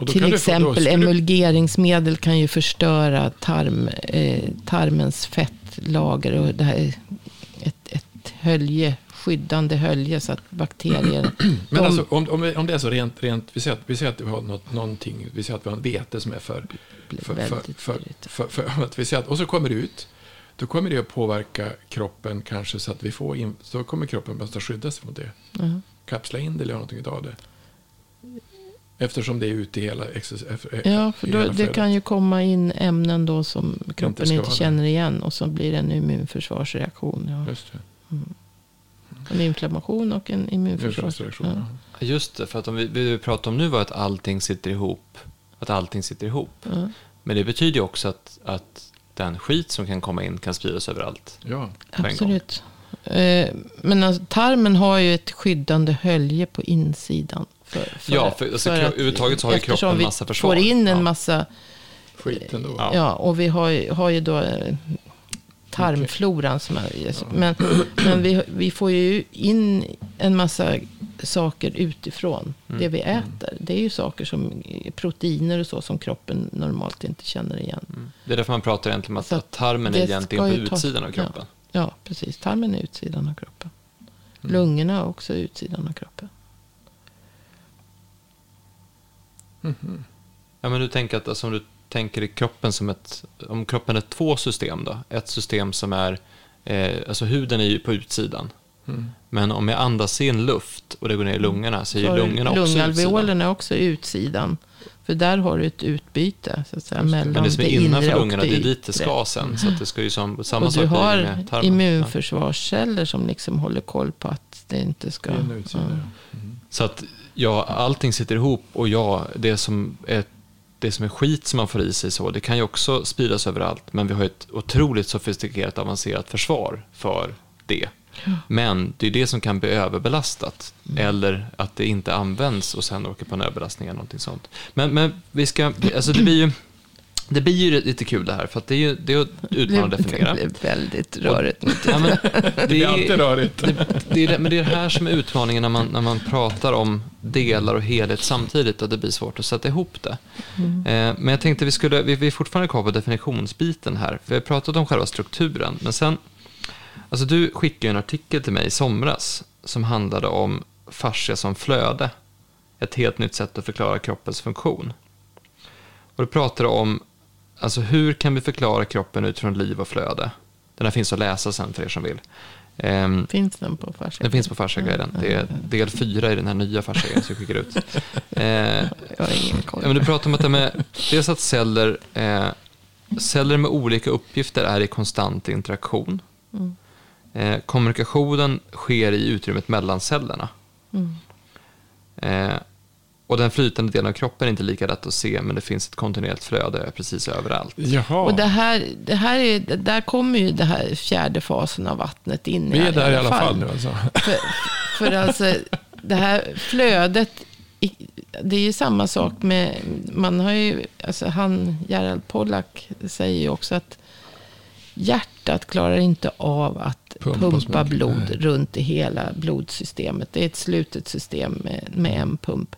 till få- exempel du- emulgeringsmedel kan ju förstöra tarm, eh, tarmens fettlager och det här är ett, ett hölje, skyddande hölje så att bakterier... Men de, alltså, om, om, om det är så rent, rent vi, säger att, vi säger att vi har något, någonting, vi säger att vi har en vete som är för, för, för, för, för, för, att vi säger att, och så kommer det ut, då kommer det att påverka kroppen kanske så att vi får in, så kommer kroppen behöva skydda sig mot det. Ja. Kapsla in det eller göra någonting av det. Eftersom det är ute i hela, exces- eff- Ja, för då, det kan ju komma in ämnen då som kroppen inte där. känner igen. Och så blir det en immunförsvarsreaktion. Ja. Just det. En inflammation och en immunförsvarsreaktion. Ja. Just det, för att om vi, vi pratar om nu var att allting sitter ihop. Att allting sitter ihop. Ja. Men det betyder ju också att, att den skit som kan komma in kan spridas överallt. Ja. en. Absolut. Eh, Men alltså, tarmen har ju ett skyddande hölje på insidan. För, för, Ja, för- alltså, kro- att- överhuvudtaget så har ju eftersom kroppen vi massa försvar. får in en Ja. massa, Skiten då. Ja. ja, och vi har ju, har ju då eh, tarmfloran som är, men, men vi, vi får ju in en massa saker utifrån Mm. det vi äter. Det är ju saker som proteiner och så som kroppen normalt inte känner igen. Mm. Det är därför man pratar egentligen om att, att tarmen är egentligen på utsidan av kroppen. Ja, precis. Tarmen är utsidan av kroppen. Mm. Lungorna är också utsidan av kroppen. Mhm. Ja, men du tänker att alltså, om du tänker i kroppen som ett, om kroppen är två system då, ett system som är, eh, alltså huden är ju på utsidan Men om jag andas in luft och det går ner i lungorna så är ju Så har du lungorna också utsidan. Lungalveolerna är också utsidan. För där har du ett utbyte så att säga, mellan Men det som är det innanför inre och lungorna, det är dit det ska sen. Så att det ska ju som, samma Och sak du det har med tarmen. Ja. immunförsvarsceller som liksom håller koll på att det inte ska... Och utsida, ja. ja. Så att ja, allting sitter ihop och ja, det som är det som är skit som man får i sig så, det kan ju också spridas överallt. Men vi har ett otroligt sofistikerat avancerat försvar för det. Men det är det som kan bli överbelastat. Mm. Eller att det inte används och sen åker på en överbelastning eller någonting sånt. Men, men vi ska, alltså det blir ju, det blir ju lite kul det här. För att det är ju det är att utmana och definiera. Det blev väldigt rörigt. nu. Ja, men Det är alltid rörigt. det, det är det, men det är det här som är utmaningen när man, när man pratar om delar och helhet samtidigt och det blir svårt att sätta ihop det. Eh, men jag tänkte vi skulle, vi, vi är fortfarande kvar på definitionsbiten här. Vi har pratat om själva strukturen, men sen, alltså du skickade ju en artikel till mig i somras som handlade om fascia som flöde. Ett helt nytt sätt att förklara kroppens funktion. Och du pratar om, alltså hur kan vi förklara kroppen utifrån liv och flöde? Den här finns att läsa sen för er som vill. Ehm, Finns den på Farsa? den finns på Farsaguiden. Det är del fyra i den här nya Farsaguiden som jag skickar ut. Eh, Jag har ingen koll. men du pratar om att det med, dels att celler, eh, celler med olika uppgifter är i konstant interaktion. Mm. Eh, kommunikationen sker i utrymmet mellan cellerna. Mm. Och den flytande delen av kroppen är inte lika lätt att se, men det finns ett kontinuerligt flöde precis överallt. Jaha, Och det här, det här är, där kommer ju det här fjärde fasen av vattnet in vi är där i alla fall nu alltså. För, för alltså, det här flödet, det är ju samma sak med, man har ju, alltså han, Gerald Pollack säger ju också att hjärtat klarar inte av att Pumpa pumpa, blod nej. runt i hela blodsystemet. Det är ett slutet system med, med en pump.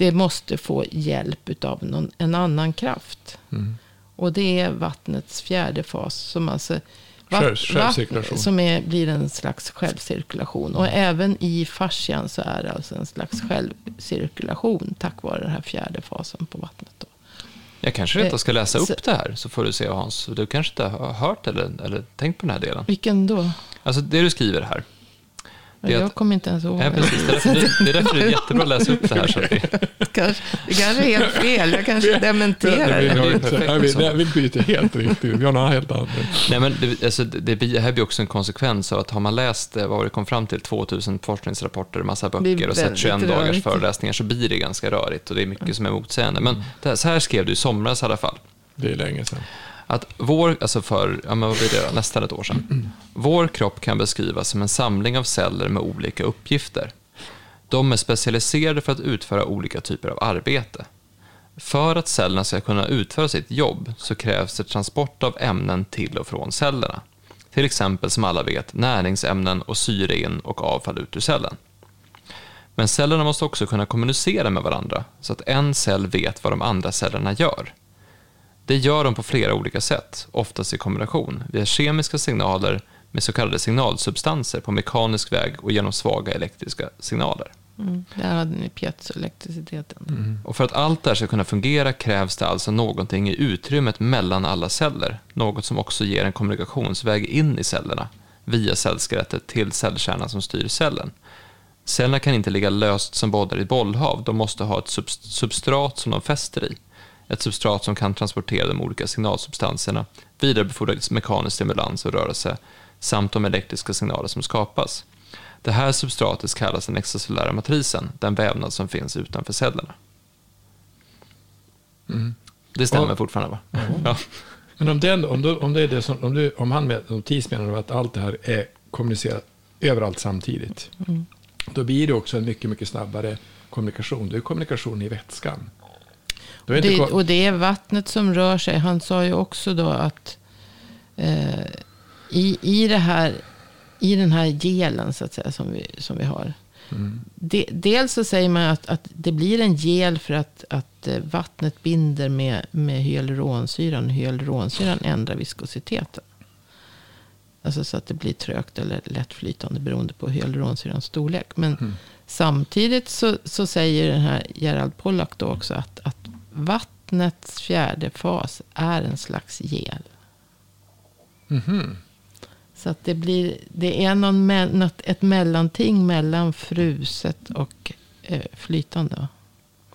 Det måste få hjälp av någon, en annan kraft. Mm. Och det är vattnets fjärde fas. Som alltså, Själv- självcirkulation. som är, blir en slags självcirkulation. Och även i fascian så är det alltså en slags självcirkulation. Tack vare den här fjärde fasen på vattnet. Då. Jag kanske rent av ska läsa Så- upp det här, så får du se Hans. Du kanske inte har hört eller, eller tänkt på den här delen. Vilken då? Alltså det du skriver här. Det jag att- kommer inte ens ihåg. Ja, precis. Det är, därför, det, det är därför det är jättebra att läsa upp det här. Så att vi, kanske, det kanske är helt fel. Jag kanske dementerar det. det perfekt nej, vi, så. nej, vi byter helt riktigt. Vi har något helt annat. nej, men det, alltså, det, det här blir också en konsekvens av att har man läst, eh, vad var det kom fram till, 2000 forskningsrapporter, massa Det böcker och sett väldigt 21 dagars rörigt. föreläsningar så blir det ganska rörigt och det är mycket som är motsägande. Men det här, så här skrev du i somras i alla fall. Det är länge sedan. Att vår, alltså för, ja men vad blir det nästan ett år sedan. Vår kropp kan beskrivas som en samling av celler med olika uppgifter. De är specialiserade för att utföra olika typer av arbete. För att cellerna ska kunna utföra sitt jobb så krävs det transport av ämnen till och från cellerna. Till exempel, som alla vet, näringsämnen och syre in och avfall ut ur cellen. Men cellerna måste också kunna kommunicera med varandra så att en cell vet vad de andra cellerna gör. Det gör de på flera olika sätt, oftast i kombination, via kemiska signaler med så kallade signalsubstanser på mekanisk väg och genom svaga elektriska signaler. Mm, där hade ni piezoelektriciteten. Och för att allt det här ska kunna fungera krävs det alltså någonting i utrymmet mellan alla celler, något som också ger en kommunikationsväg in i cellerna, via cellskelettet till cellkärnan som styr cellen. Cellerna kan inte ligga löst som bollar i bollhav, de måste ha ett subst- substrat som de fäster i. Ett substrat som kan transportera de olika signalsubstanserna, vidarebefordra mekanisk stimulans och rörelse, samt de elektriska signaler som skapas. Det här substratet kallas den extracellulära matrisen, den vävnad som finns utanför cellerna. Det stämmer Ja. fortfarande va? Ja. Men om, den, om, du, om det är det som, om, du, om han med, om menar att allt det här är kommunicerat överallt samtidigt. Då blir det också en mycket, mycket snabbare kommunikation. Det är kommunikation i vätskan. Det, kom- och det är vattnet som rör sig. Han sa ju också då att eh, i, i, det här, i den här gelen så att säga, som, vi, som vi har. De, dels så säger man att, att det blir en gel för att, att eh, vattnet binder med, med hyaluronsyran. Hyaluronsyran ändrar viskositeten. Alltså så att det blir trögt eller lättflytande beroende på hyaluronsyrans storlek. Men samtidigt så, så säger den här Gerald Pollack då också att, att vattnets fjärde fas är en slags gel. Mhm. Så att det blir, det är någon, något, ett mellanting mellan fruset och eh, flytande.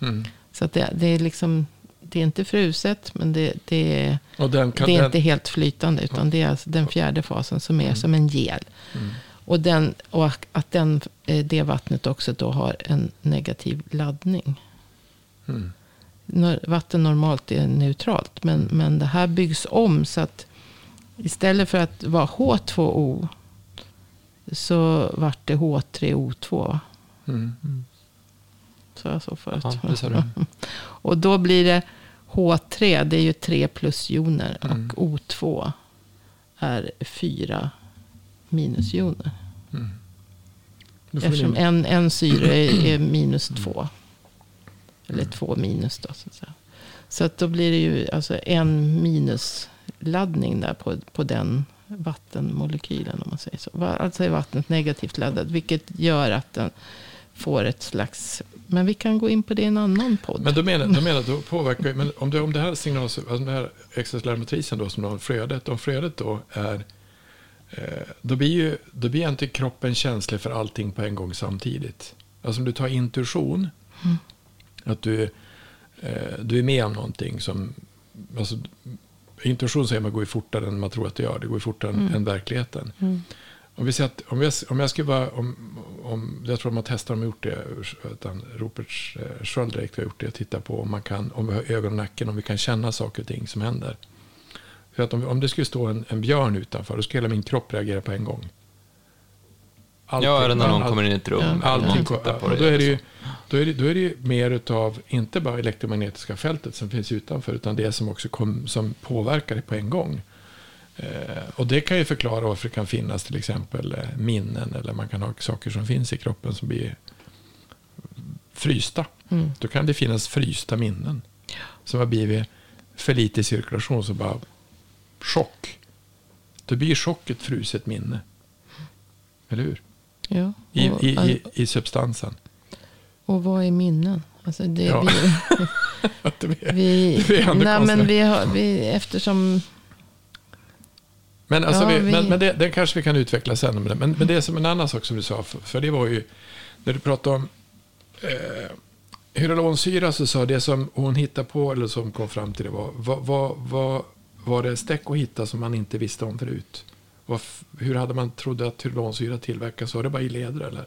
Mm. Så att det, det är liksom, det är inte fruset, men det, det, är, den kan det är den, inte helt flytande. Utan det är alltså den fjärde fasen som är som en gel. Mm. Och, den, och att den, eh, det vattnet också då har en negativ laddning. Mm. Vatten normalt är neutralt. Men, men det här byggs om så att istället för att vara H2O. Så vart det H3O2. va? Mm. Så jag så förut. Ja, det sa du. Och då blir det H3. Det är ju 3 plusjoner. Mm. Och O2 är 4 minusjoner. Får Eftersom en, en syre är, är minus 2. Eller två minus då. Så att, säga. så att då blir det ju alltså en minusladdning där på, på den vattenmolekylen. Om man säger så. Alltså är vattnet negativt laddat. Vilket gör att den får ett slags... Men vi kan gå in på det i en annan podd. men då menar, du menar då påverkar men om det, om det här signal, alltså den här extracellulära matrisen då som har flödet, om flödet då är eh, då blir ju då blir inte kroppen känslig för allting på en gång samtidigt. Alltså om du tar intuition, att du, eh, du är med om någonting som, alltså, intuition säger man går ju fortare än man tror att det gör, det går ju fortare än, än verkligheten. Om vi säger att om jag, om jag skulle vara, om, om, jag tror att man testar om gjort det, utan Rupert eh, Sköld har gjort det, titta på om man kan, om vi har ögon och nacken, om vi kan känna saker och ting som händer. För att om, om det skulle stå en, en björn utanför, då skulle hela min kropp reagera på en gång. Allting- Ja, eller när någon all- kommer in i ett rum. Allting tittar på och dig då är det ju, så. Då är det, då är det mer utav, inte bara elektromagnetiska fältet som finns utanför, utan det som också kom, som påverkar det på en gång. Eh, och det kan ju förklara varför det kan finnas till exempel eh, minnen, eller man kan ha saker som finns i kroppen som blir frysta. Mm. Då kan det finnas frysta minnen. Som har blivit för lite i cirkulation, så bara chock. Då blir chock ett fruset minne. Eller hur? Ja, I, och, i, i, i substansen. Och vad är minnen? Alltså det, Ja. vi, det vi, det är nej, men vi har, vi, eftersom Men, alltså Ja, vi, vi- men, men det, den kanske vi kan utveckla sen. Men, men, men det är som en annan sak som du sa. För, för det var ju, när du pratade om eh, hyaluronsyra så sa det som hon hittade på, eller som kom fram till det var, vad, vad, vad var det stäck att hitta som man inte visste om förut? Vad, f- hur hade man trodde att hyaluronsyra tillverkas? Var det bara i leder eller?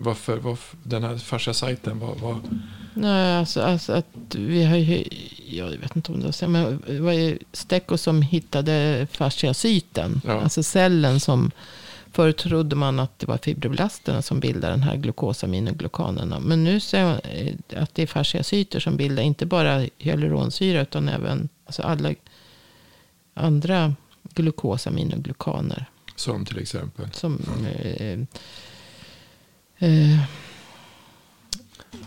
Varför, varför den här fascia-sajten, vad, vad, Nej, alltså, alltså att vi har ju, jag vet inte om det var men det var ju Stecco som hittade fasciacyten. Ja. Alltså cellen som, förut trodde man att det var fibroblasterna som bildar den här glukosaminoglukanerna. Men nu ser man eh, att det är fasciacyter som bildar inte bara hyaluronsyra utan även alltså alla andra glukosaminoglukaner. som till exempel? Som eh, eh,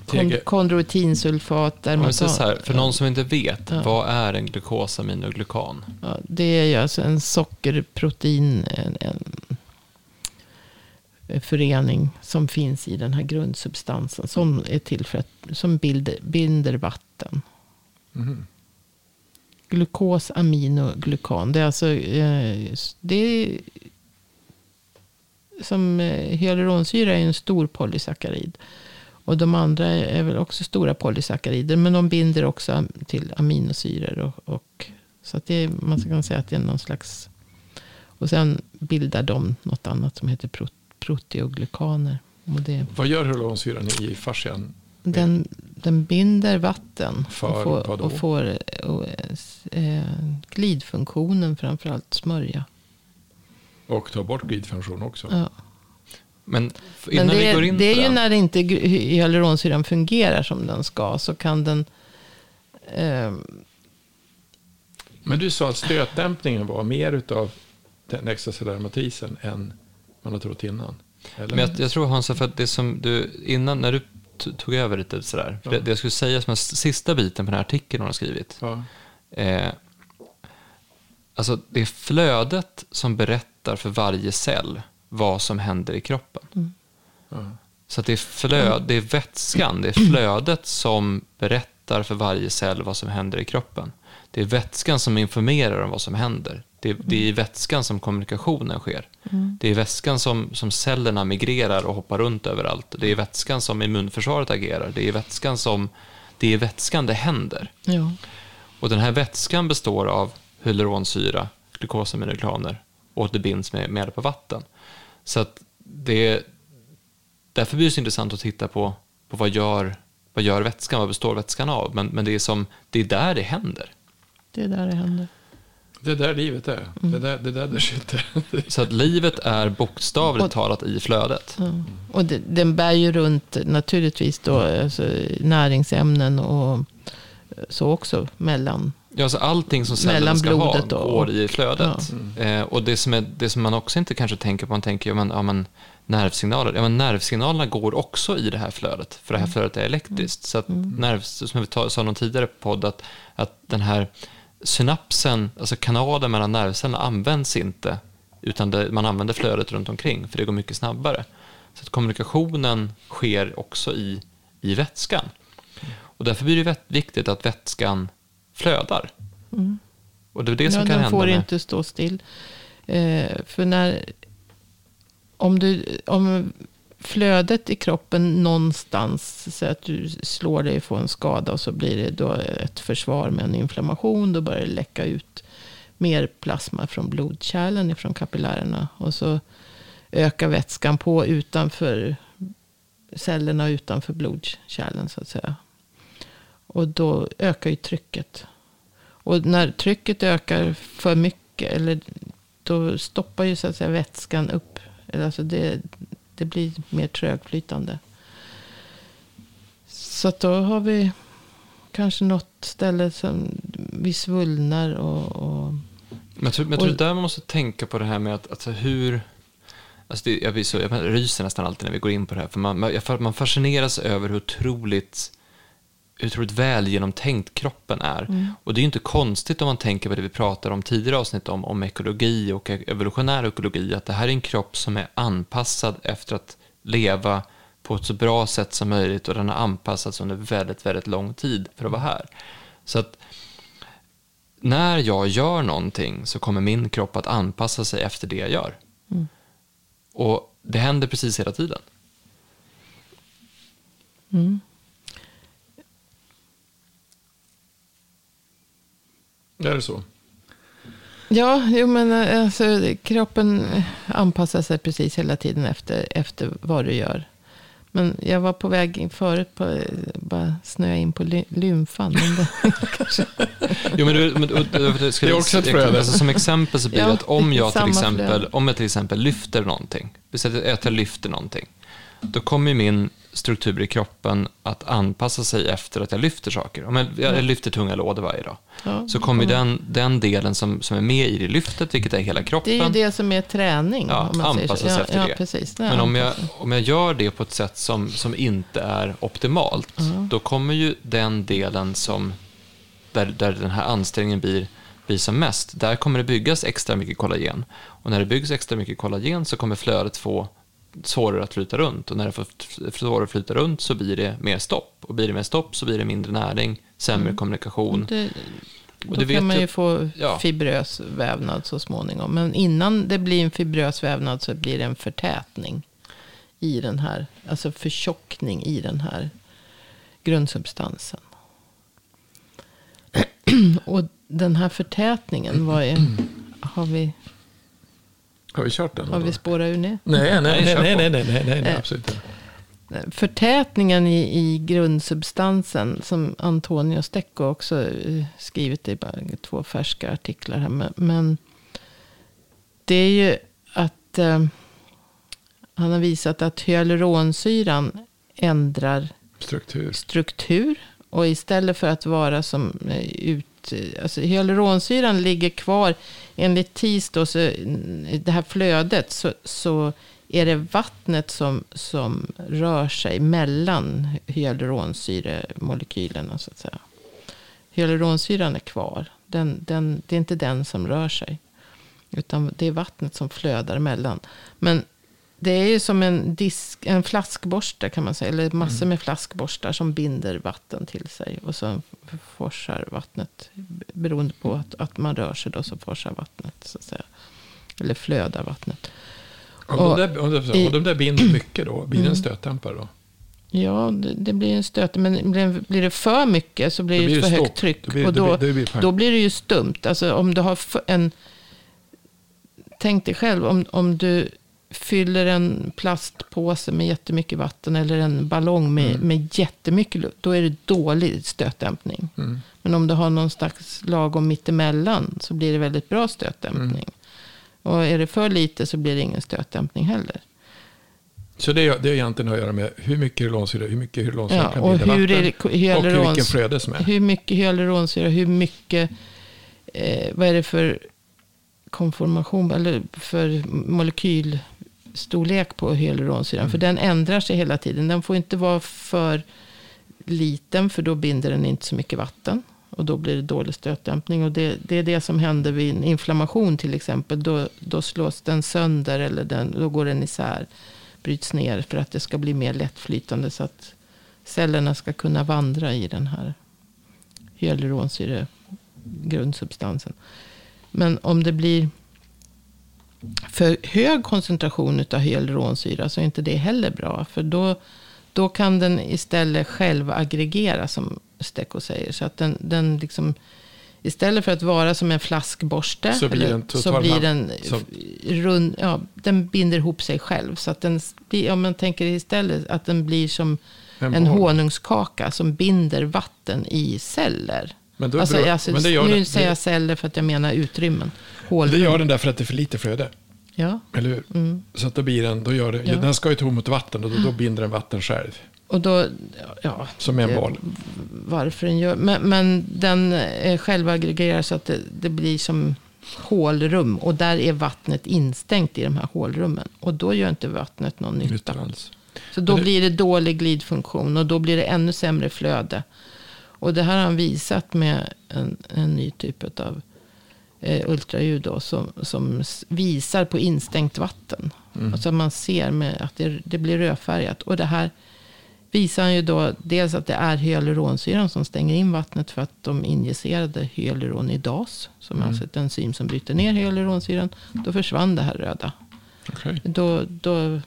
TG. Kon- Kondroitinsulfat. Här, för någon som inte vet, Ja. vad är en glukosaminoglukan? Ja, det är ju alltså en sockerprotein. En, en förening som finns i den här grundsubstansen. Som är till för att, som binder, binder vatten. Mhm. Glukos, aminoglukan. Det är alltså, eh, det är som eh, hyaluronsyra är en stor polysackarid. Och de andra är väl också stora polysackarider. Men de binder också till aminosyror. Och, och, så att det är, man kan säga att det är någon slags... Och sen bildar de något annat som heter pro, proteoglykaner. Och det, Vad gör hyaluronsyran i fascian? den, den binder vatten. För och får, och får och, eh, glidfunktionen framförallt smörja. Och tar bort glidfunktion också. Ja. Men Men det, vi är- går in det är ju den, när inte hyaluronsyran fungerar som den ska. Så kan den... Eh, Men du sa att stötdämpningen var mer utav den extracellulära matrisen än man har trott innan. Eller? men jag, jag tror Hansa, för att det som du, innan, när du tog över lite sådär, Ja. det, det jag skulle säga som en s- sista biten på den här artikeln hon har skrivit, ja. eh, alltså det är flödet som berättar för varje cell vad som händer i kroppen. Ja. Så att det är, flöd, det är vätskan, det är flödet som berättar för varje cell vad som händer i kroppen. Det är vätskan som informerar om vad som händer. Det, det är i vätskan som kommunikationen sker. Det är i vätskan som, som cellerna migrerar och hoppar runt överallt. Det är i vätskan som immunförsvaret agerar. Det är vätskan som det är vätskan det händer. Ja. Och den här vätskan består av hyaluronsyra, glukosaminoklaner och det binds med, med hjälp av vatten. Så att det, därför blir det så intressant att titta på, på vad, gör, vad gör vätskan, vad består vätskan av? Men, men det, är som, det är där det händer. Det är där det händer. Det är där livet är. Det är där det, är där det sitter. Så att livet är bokstavligt Och- talat i flödet. Ja. Och det, den bär ju runt naturligtvis då alltså, näringsämnen och så också mellan. Ja, alltså allting som cellen Mellan ska ha och- går i flödet. Eh, och det som, är, det som man också inte kanske tänker på, man tänker ja, men, ja, men, nervsignaler. Ja, men nervsignalerna går också i det här flödet, för det här flödet är elektriskt. Så att nerv, som vi sa någon tidigare podd, att, att den här synapsen, alltså kanalen mellan nervcellerna används inte, utan det, man använder flödet runt omkring, för det går mycket snabbare. Så att kommunikationen sker också i, i vätskan. Och därför blir det viktigt att vätskan flödar. Och det är det som ja, kan den hända får med... inte stå still. Eh, för när, om, du, om flödet i kroppen någonstans, så att du slår dig och får en skada och så blir det då ett försvar med en inflammation, då börjar det läcka ut mer plasma från blodkärlen, från kapillärerna. Och så ökar vätskan på utanför cellerna utanför blodkärlen så att säga. Och då ökar ju trycket. Och när trycket ökar för mycket, eller då stoppar ju så att säga vätskan upp. Alltså det, det blir mer trögflytande. Så att då har vi kanske något ställe som vi svullnar och, och Men jag tror, men jag tror Och- det där man måste tänka på det här med att alltså hur... Alltså det, jag, blir så, jag ryser nästan alltid när vi går in på det här. För man, man, man fascineras över hur otroligt, otroligt väl genomtänkt kroppen är. Och det är ju inte konstigt om man tänker på det vi pratade om tidigare avsnitt om, om ekologi och evolutionär ekologi. Att det här är en kropp som är anpassad efter att leva på ett så bra sätt som möjligt och den har anpassats under väldigt, väldigt lång tid för att vara här. Så att när jag gör någonting så kommer min kropp att anpassa sig efter det jag gör. Och det händer precis hela tiden. Är det så? Ja, jo, men eh, alltså, kroppen eh, anpassar sig precis hela tiden efter, efter vad du gör. Men jag var på väg in förut på eh, bara snöa in på ly- lymfan. Men Jo, men du, men, du- ska Det är också ett flöde. Alltså, som exempel så blir Ja, det att om jag, till exempel, flöde. om jag till exempel lyfter någonting, vi säger att jag lyfter någonting, då kommer min struktur i kroppen att anpassa sig efter att jag lyfter saker. Om jag, jag lyfter tunga lådor varje dag, Ja, så kommer den, den delen som, som är med i det lyftet, vilket är hela kroppen, det är ju det som är träning. Ja, om man anpassa sig ja, efter ja, det. Precis, det Men om jag, om jag gör det på ett sätt som, som inte är optimalt, då kommer ju den delen som, där, där den här ansträngningen blir, blir som mest, där kommer det byggas extra mycket kollagen. Och när det byggs extra mycket kollagen så kommer flödet få svårare att flyta runt. Och när det får svårare att flyta runt så blir det mer stopp. Och blir det mer stopp så blir det mindre näring, sämre kommunikation. Det, Och då kan man ju- ju få ja. fibrös vävnad så småningom. Men innan det blir en fibrös vävnad så blir det en förtätning i den här, alltså förtjockning i den här grundsubstansen. Och den här förtätningen, vad är, har vi, Har vi kört den? har vi spårat ur det? Nej, nej, nej, nej, nej, nej, nej, nej, nej Eh. absolut inte. Förtätningen i, i grundsubstansen, som Antonio Stecco också eh, skrivit i bara två färska artiklar här. Men, men det är ju att eh, han har visat att hyaluronsyran ändrar Struktur. struktur. Och istället för att vara som eh, ut... Eh, alltså hyaluronsyran ligger kvar. Enligt TIS då, så, mm, det här flödet, så, så är det vattnet som, som rör sig mellan hyaluronsyremolekylerna. Så att säga. Hyaluronsyran är kvar. Den, den, det är inte den som rör sig. Utan det är vattnet som flödar mellan. Men det är ju som en, disk, en flaskborste kan man säga. Eller massor med flaskborstar som binder vatten till sig. Och så forsar vattnet. Beroende på att, att man rör sig då så forsar vattnet. Så att säga. Eller flödar vattnet. Om, Och de där, om, de, om de där binder mycket då, blir det en Mm. stötdämpare då? Ja, det, det blir en stöt. Men blir, blir det för mycket så blir det blir det för stopp. högt tryck. Då blir- och då då, blir- då då blir det ju stumt. Alltså om du har en... Tänk dig själv om, om du fyller en plastpåse med jättemycket vatten. Eller en ballong med, Mm. med jättemycket luft. Då är det dålig stötdämpning. Mm. Men om du har någon slags lagom mittemellan. Så blir det väldigt bra stötdämpning. Mm. Och är det för lite så blir det ingen stötdämpning heller. Så det, är- det är egentligen att göra med hur mycket hyaluronsyra, hur mycket hyaluronsyra Ja, kan och bilda hur vatten. är det, och vilken flöde som är. hur mycket hyaluronsyra, hur mycket, eh, vad är det för konformation, eller för storlek på hyaluronsyran. Mm. För den ändrar sig hela tiden. Den får inte vara för liten, för då binder den inte så mycket vatten. Och då blir det dålig stötdämpning. Och det, det är det som händer vid en inflammation till exempel. Då, då slås den sönder eller den, då går den isär. Bryts ner för att det ska bli mer lättflytande. Så att cellerna ska kunna vandra i den här hyaluronsyre grundsubstansen. Men om det blir för hög koncentration av hyaluronsyra så är inte det heller bra. För då, då kan den istället själv aggregera som Stecco säger. Så att den, den liksom, istället för att vara som en flaskborste. Så blir den total- så blir den som- rund, ja, den binder ihop sig själv. Så att den, om man tänker istället att den blir som en boll. honungskaka som binder vatten i celler. Men, då Alltså, alltså, men det gör nu den, säger jag det, celler för att jag menar utrymmen. Det Hålrum. gör den därför att det är för lite flöde. Ja. Eller hur? Mm. Så att då blir den, då gör det, Ja. den ska ju ta emot vatten och då, då binder den vatten själv. Och då, ja, Som en det- boll. varför den gör, men, men den eh, självaggregerar så att det, det blir som hålrum. Och där är vattnet instängt i de här hålrummen. Och då gör inte vattnet någon nytta. Alls. Så då det- blir det dålig glidfunktion och då blir det ännu sämre flöde. Och det här har han visat med en, en ny typ av eh, ultraljud då, som, som visar på instängt vatten. Mm. Alltså man ser med att det, det blir rödfärgat. Och det här visar ju då dels att det är hyaluronsyran som stänger in vattnet för att de injicerade hyaluronidas. Som är Mm. alltså ett enzym som bryter ner hyaluronsyran. Då försvann det här röda. Okej. Då, då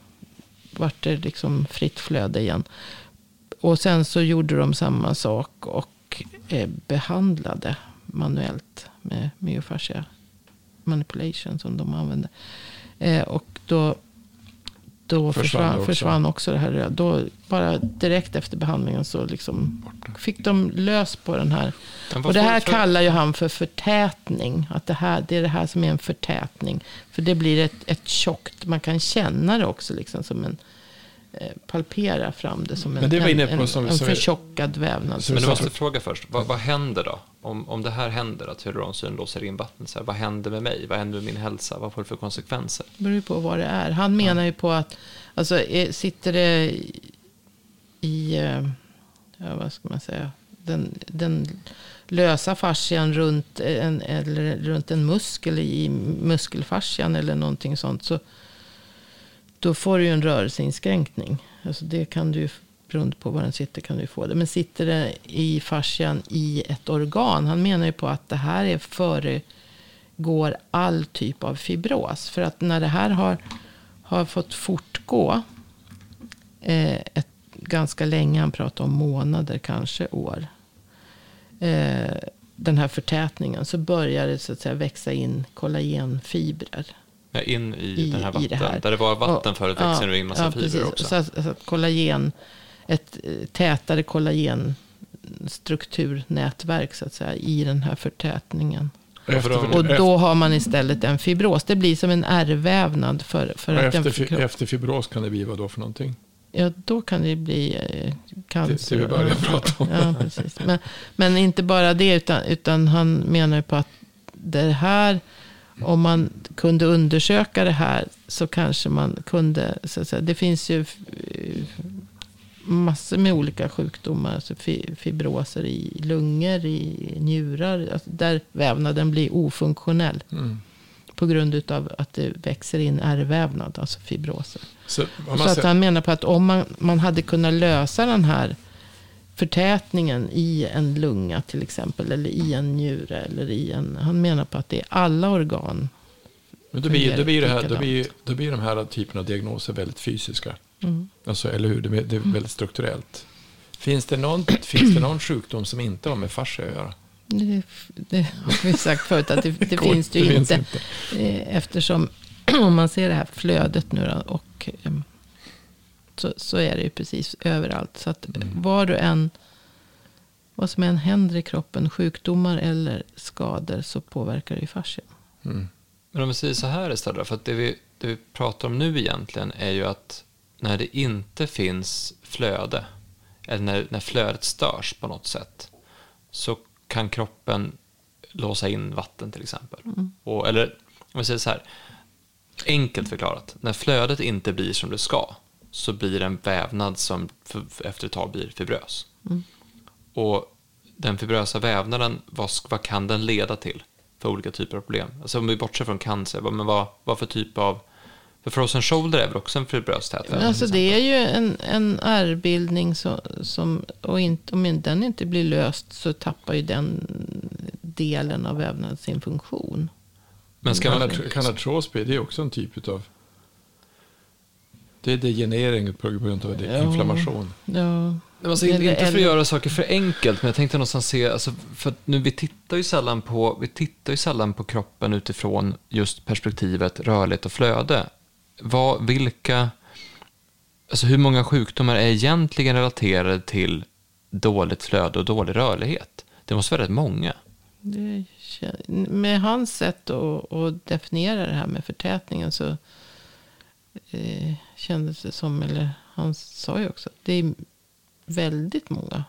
vart det liksom fritt flöde igen. Och sen så gjorde de samma sak och eh, behandlade manuellt med myofascia manipulation som de använde. Eh, och då, då Försvann också. försvann också det här. röda. Då bara direkt efter behandlingen så liksom Borta. fick de lös på den här och det här för- kallar ju han för förtätning. Att det, här, det är det här som är en förtätning. För det blir ett, ett tjockt, man kan känna det också liksom som en, palpera fram det som en, det en, en, som- en förtjockad vävnad. Men du måste fråga först, vad, vad händer då? Om, om det här händer, att hyaluronsyran låser in vattnet, så här, vad händer med mig? Vad händer med min hälsa? Vad får det för konsekvenser? Det beror ju på vad det är. Han menar ju på att, alltså är, sitter det i, i eh, ja, vad ska man säga, den, den lösa fascian runt en, eller runt en muskel i muskelfascian eller någonting sånt. Så då får du ju en rörelseinskränkning. Alltså det kan du beroende på var den sitter kan du få det. Men sitter det i fascian i ett organ. Han menar ju på att det här är föregår all typ av fibros. För att när det här har, har fått fortgå eh, ett, ganska länge, han pratar om månader, kanske år. Eh, den här förtätningen, så börjar det så att säga växa in kollagenfibrer. Ja, in i, I- den här vatten, det här. där det var vatten Och- förut ja, växer det in massa ja, fibrer precis. också. Så att, så att kollagen, ett eh, tätare kollagenstrukturnätverk så att säga i den här förtätningen. Efter, Och då har man istället en fibros. Det blir som en ärrvävnad för, för att efter, den efter fibros kan det bli vad då för någonting? Ja, då kan det bli eh, cancer. Det- det vi började Ja. prata om. Ja, precis. Men, men inte bara det, utan, utan han menar ju på att det här, om man kunde undersöka det här, så kanske man kunde, så att säga, det finns ju eh, massor med olika sjukdomar, alltså fi- fibroser i lungor, i njurar, alltså där vävnaden blir ofunktionell. Mm. På grund av att det växer in ärrvävnad, alltså fibroser. Så, Så att han menar på att om man, man hade kunnat lösa den här förtätningen i en lunga till exempel. Eller i en njure. Eller i en, han menar på att det är alla organ. men då, blir, då, blir det här, då, blir, då blir de här typerna av diagnoser väldigt fysiska. Mm. Alltså, eller hur? Det är, det är väldigt strukturellt. Finns det, någon, finns det någon sjukdom som inte har med fascia att göra? Det, det har vi sagt förut att det, det Går- finns det ju finns inte. Eh, Eftersom om man ser det här flödet nu då, och em, så, så är det ju precis överallt. Så att Mm. var du än, vad som än händer i kroppen, sjukdomar eller skador, så påverkar det ju fascian. Mm. Men om vi säger så här istället, för att det vi, det vi pratar om nu egentligen är ju att när det inte finns flöde, eller när, när flödet störs på något sätt, så kan kroppen låsa in vatten till exempel. Och, eller om vi säger så här, enkelt förklarat, när flödet inte blir som det ska, så blir det en vävnad som efter ett tag blir fibrös. Och den fibrösa vävnaden, vad, vad kan den leda till för olika typer av problem? Alltså om vi bortser från cancer, vad, men vad, vad för typ av... För frozen shoulder är väl också en fibrös tät vävnad, Men alltså det är ju en, en ärrbildning som, som och inte, om den inte blir löst så tappar ju den delen av vävnaden sin funktion. Men ska man, Kanat- Kanatros det är också en typ av... Det är degenerering på grund av det, Ja. inflammation. Ja, Alltså, inte, för att göra saker för enkelt, men jag tänkte någonstans se, alltså, för nu vi tittar ju sällan på, vi tittar ju sällan på kroppen utifrån just perspektivet rörlighet och flöde. Vad, vilka, alltså hur många sjukdomar är egentligen relaterade till dåligt flöde och dålig rörlighet? Det måste vara rätt många. det, med hans sätt att, att definiera det här med förtätningen så eh, kändes det som, eller han sa ju också, att det är väldigt många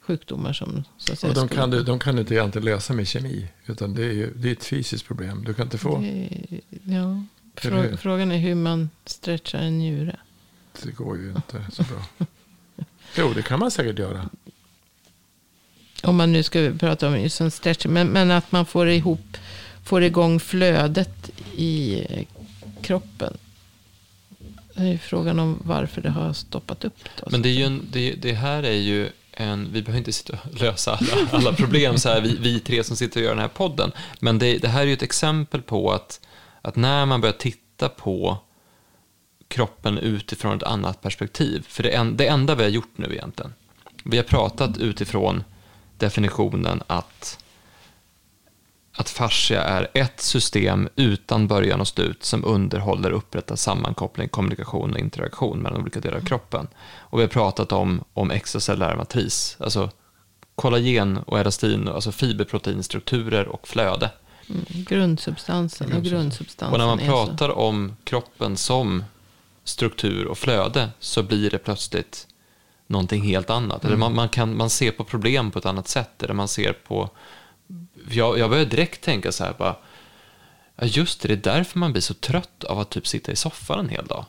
sjukdomar som så att säga, Och de kan, du, de kan du inte egentligen lösa med kemi. Utan det är, ju, det är ett fysiskt problem. Du kan inte få... Det, ja, frå, frågan är hur man stretchar en njure. Det går ju inte så bra. Jo, det kan man säkert göra. Om man nu ska prata om just en stretching. Men, men att man får ihop, får igång flödet i kroppen. Det är ju frågan om varför det har stoppat upp. Då. Men det, är ju en, det, det här är ju en, vi behöver inte sitta och lösa alla, alla problem så här, vi, vi tre som sitter och gör den här podden. Men det, det här är ju ett exempel på att, att när man börjar titta på kroppen utifrån ett annat perspektiv. För det, en, det enda vi har gjort nu egentligen, vi har pratat utifrån definitionen att att fascia är ett system utan början och slut som underhåller och upprättar sammankoppling, kommunikation och interaktion mellan olika delar av kroppen. Och vi har pratat om, om extracellulär matris, alltså kollagen och elastin, alltså fiberproteinstrukturer och flöde. Mm, grundsubstansen och grundsubstansen Och när man så. pratar om kroppen som struktur och flöde så blir det plötsligt någonting helt annat. Eller man, man, kan, man ser på problem på ett annat sätt. Eller man ser på... Jag, jag börjar direkt tänka så här bara... Ja just det, det är därför man blir så trött av att typ sitta i soffan en hel dag.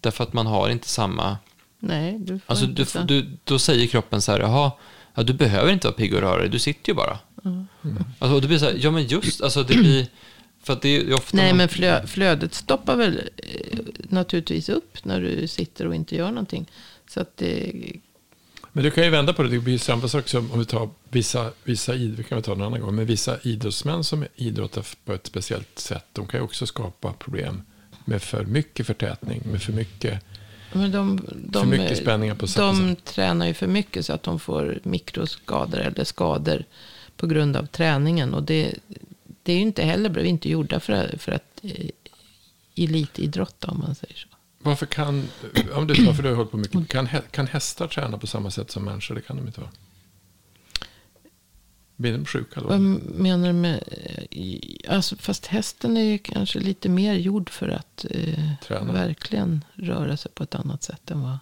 Därför att man har inte samma... Nej, du får Alltså, inte du, du, då säger kroppen så här, jaha, ja, du behöver inte vara pigg och röra dig, du sitter ju bara. Alltså, och det blir så här, ja men just, alltså det blir... För att det är ofta... Nej, man- men flö, flödet stoppar väl eh, naturligtvis upp när du sitter och inte gör någonting. Så att det, Men du kan ju vända på det. Det blir samma sak som om vi tar vissa, vissa vi kan vi ta en annan gång, men vissa idrottsmän som idrottar på ett speciellt sätt, de kan ju också skapa problem med för mycket förtätning, med för mycket, men de, de, för mycket spänningar på samma de sätt. tränar ju för mycket så att de får mikroskador eller skador på grund av träningen. Och det, det är ju inte heller bra, vi är inte gjorda för, för att eh, elitidrotta om man säger så. Varför kan, om du tar, för du har hållit på mycket, kan, kan hästar träna på samma sätt som människor? Det kan de inte vara. Blir de sjuka då? Vad menar du med... eh, Alltså, fast hästen är ju kanske lite mer gjord för att eh, verkligen röra sig på ett annat sätt än vad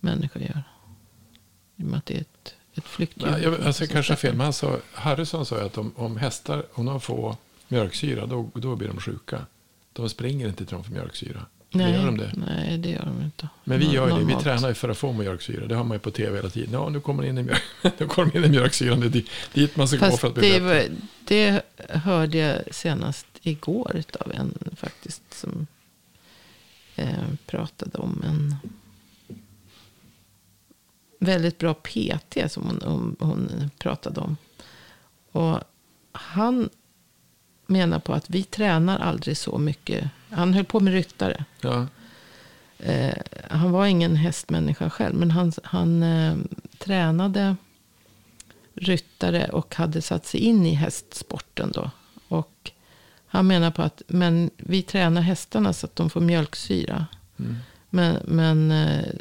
människor gör. I och med att det är ett, ett flyktdjur. Nej, jag, alltså, kanske fel, men han sa, Harrison sa ju att om, om hästar, om de får mjölksyra, då, då blir de sjuka. De springer inte till de får mjölksyra. Nej, gör de det? nej, det gör de inte. Men vi gör ju det. Vi normalt. tränar ju för att få mjölksyra. Det har man ju på tv hela tiden. Ja, nu kommer in i, mjölk, nu kommer in i mjölksyran. Det är di- dit man ska gå Fast för att bli det, bättre. det hörde jag senast igår av en faktiskt som eh, pratade om en väldigt bra PT som hon, hon, hon pratade om. Och han menar på att vi tränar aldrig så mycket. Han höll på med ryttare. Ja, Eh, han var ingen hästmänniska själv, men han, han eh, tränade ryttare och hade satt sig in i hästsporten då. Och han menar på att men vi tränar hästarna så att de får mjölksyra. mm. Men, men, eh,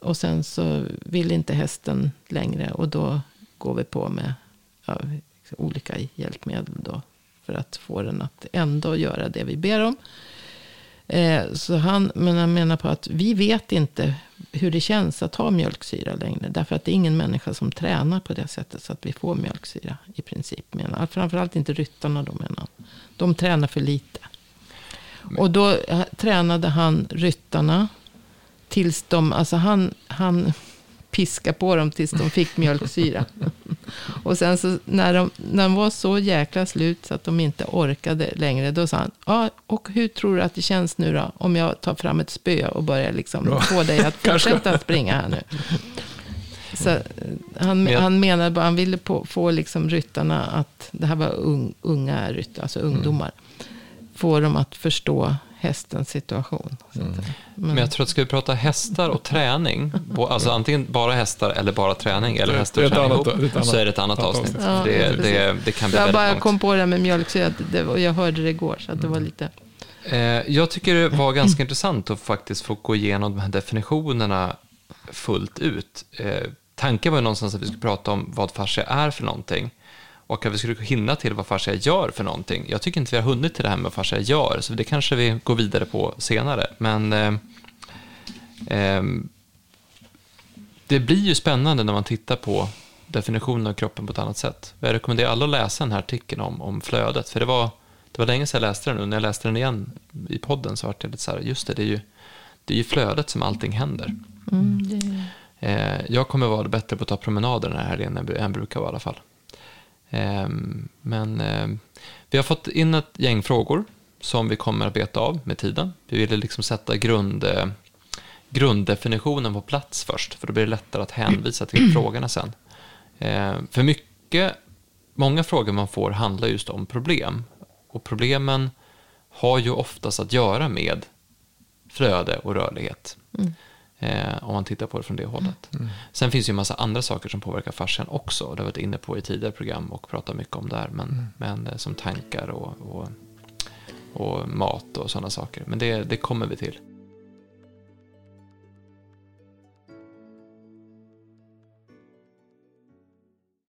och sen så vill inte hästen längre och då går vi på med ja, olika hjälpmedel då. För att få den att ändå göra det vi ber om. Eh, så han, men han menar på att vi vet inte hur det känns att ha mjölksyra längre. Därför att det är ingen människa som tränar på det sättet så att vi får mjölksyra i princip. Menar. Framförallt inte ryttarna då menar han. De tränar för lite. Och då eh, tränade han ryttarna tills de, alltså han, han piskade på dem tills de fick mjölksyra. Och sen så när de, när de var så jäkla slut så att de inte orkade längre, då sa han, ja, och hur tror du att det känns nu då, om jag tar fram ett spö och börjar liksom Bra. få dig att fortsätta springa här nu. Så han, Men jag- han menade bara, han ville på, få liksom ryttarna att, det här var ung, unga ryttare, alltså ungdomar, få dem att förstå hästens situation. Att, säga. Men jag tror att ska vi prata hästar och träning, alltså antingen bara hästar eller bara träning, eller hästar och träning annat- ihop, så är det ett annat avsnitt. Ja, det, det, det kan bli jag bara långt. kom på det här med mjölksyra, jag hörde det igår, så att det var lite... Eh, jag tycker det var ganska intressant att faktiskt få gå igenom de här definitionerna fullt ut. Eh, tanken var ju någonstans att vi skulle prata om vad fascia är för någonting och att vi skulle hinna till vad fascia gör för någonting. Jag tycker inte vi har hunnit till det här med vad fascia gör, så det kanske vi går vidare på senare. Men eh, ehm, det blir ju spännande när man tittar på definitionen av kroppen på ett annat sätt. Jag rekommenderar alla att läsa den här artikeln om, om flödet, för det var, det var länge sedan jag läste den och när jag läste den igen i podden så var det lite så här, just det, det är ju, det är ju flödet som allting händer. Mm, det, Eh, jag kommer vara bättre på att ta promenader den här helgen än jag brukar vara i alla fall. Eh, men eh, vi har fått in ett gäng frågor som vi kommer att beta av med tiden. Vi ville liksom sätta grund, eh, grunddefinitionen på plats först, för då blir det lättare att hänvisa till frågorna sen. Eh, för mycket, många frågor man får handlar just om problem. Och problemen har ju oftast att göra med flöde och rörlighet. Eh, om man tittar på det från det hållet. Sen finns det ju en massa andra saker som påverkar fascian också. Det har vi varit inne på i tidigare program och pratat mycket om där. Men, men eh, som tankar och, och, och mat och sådana saker. Men det, det kommer vi till.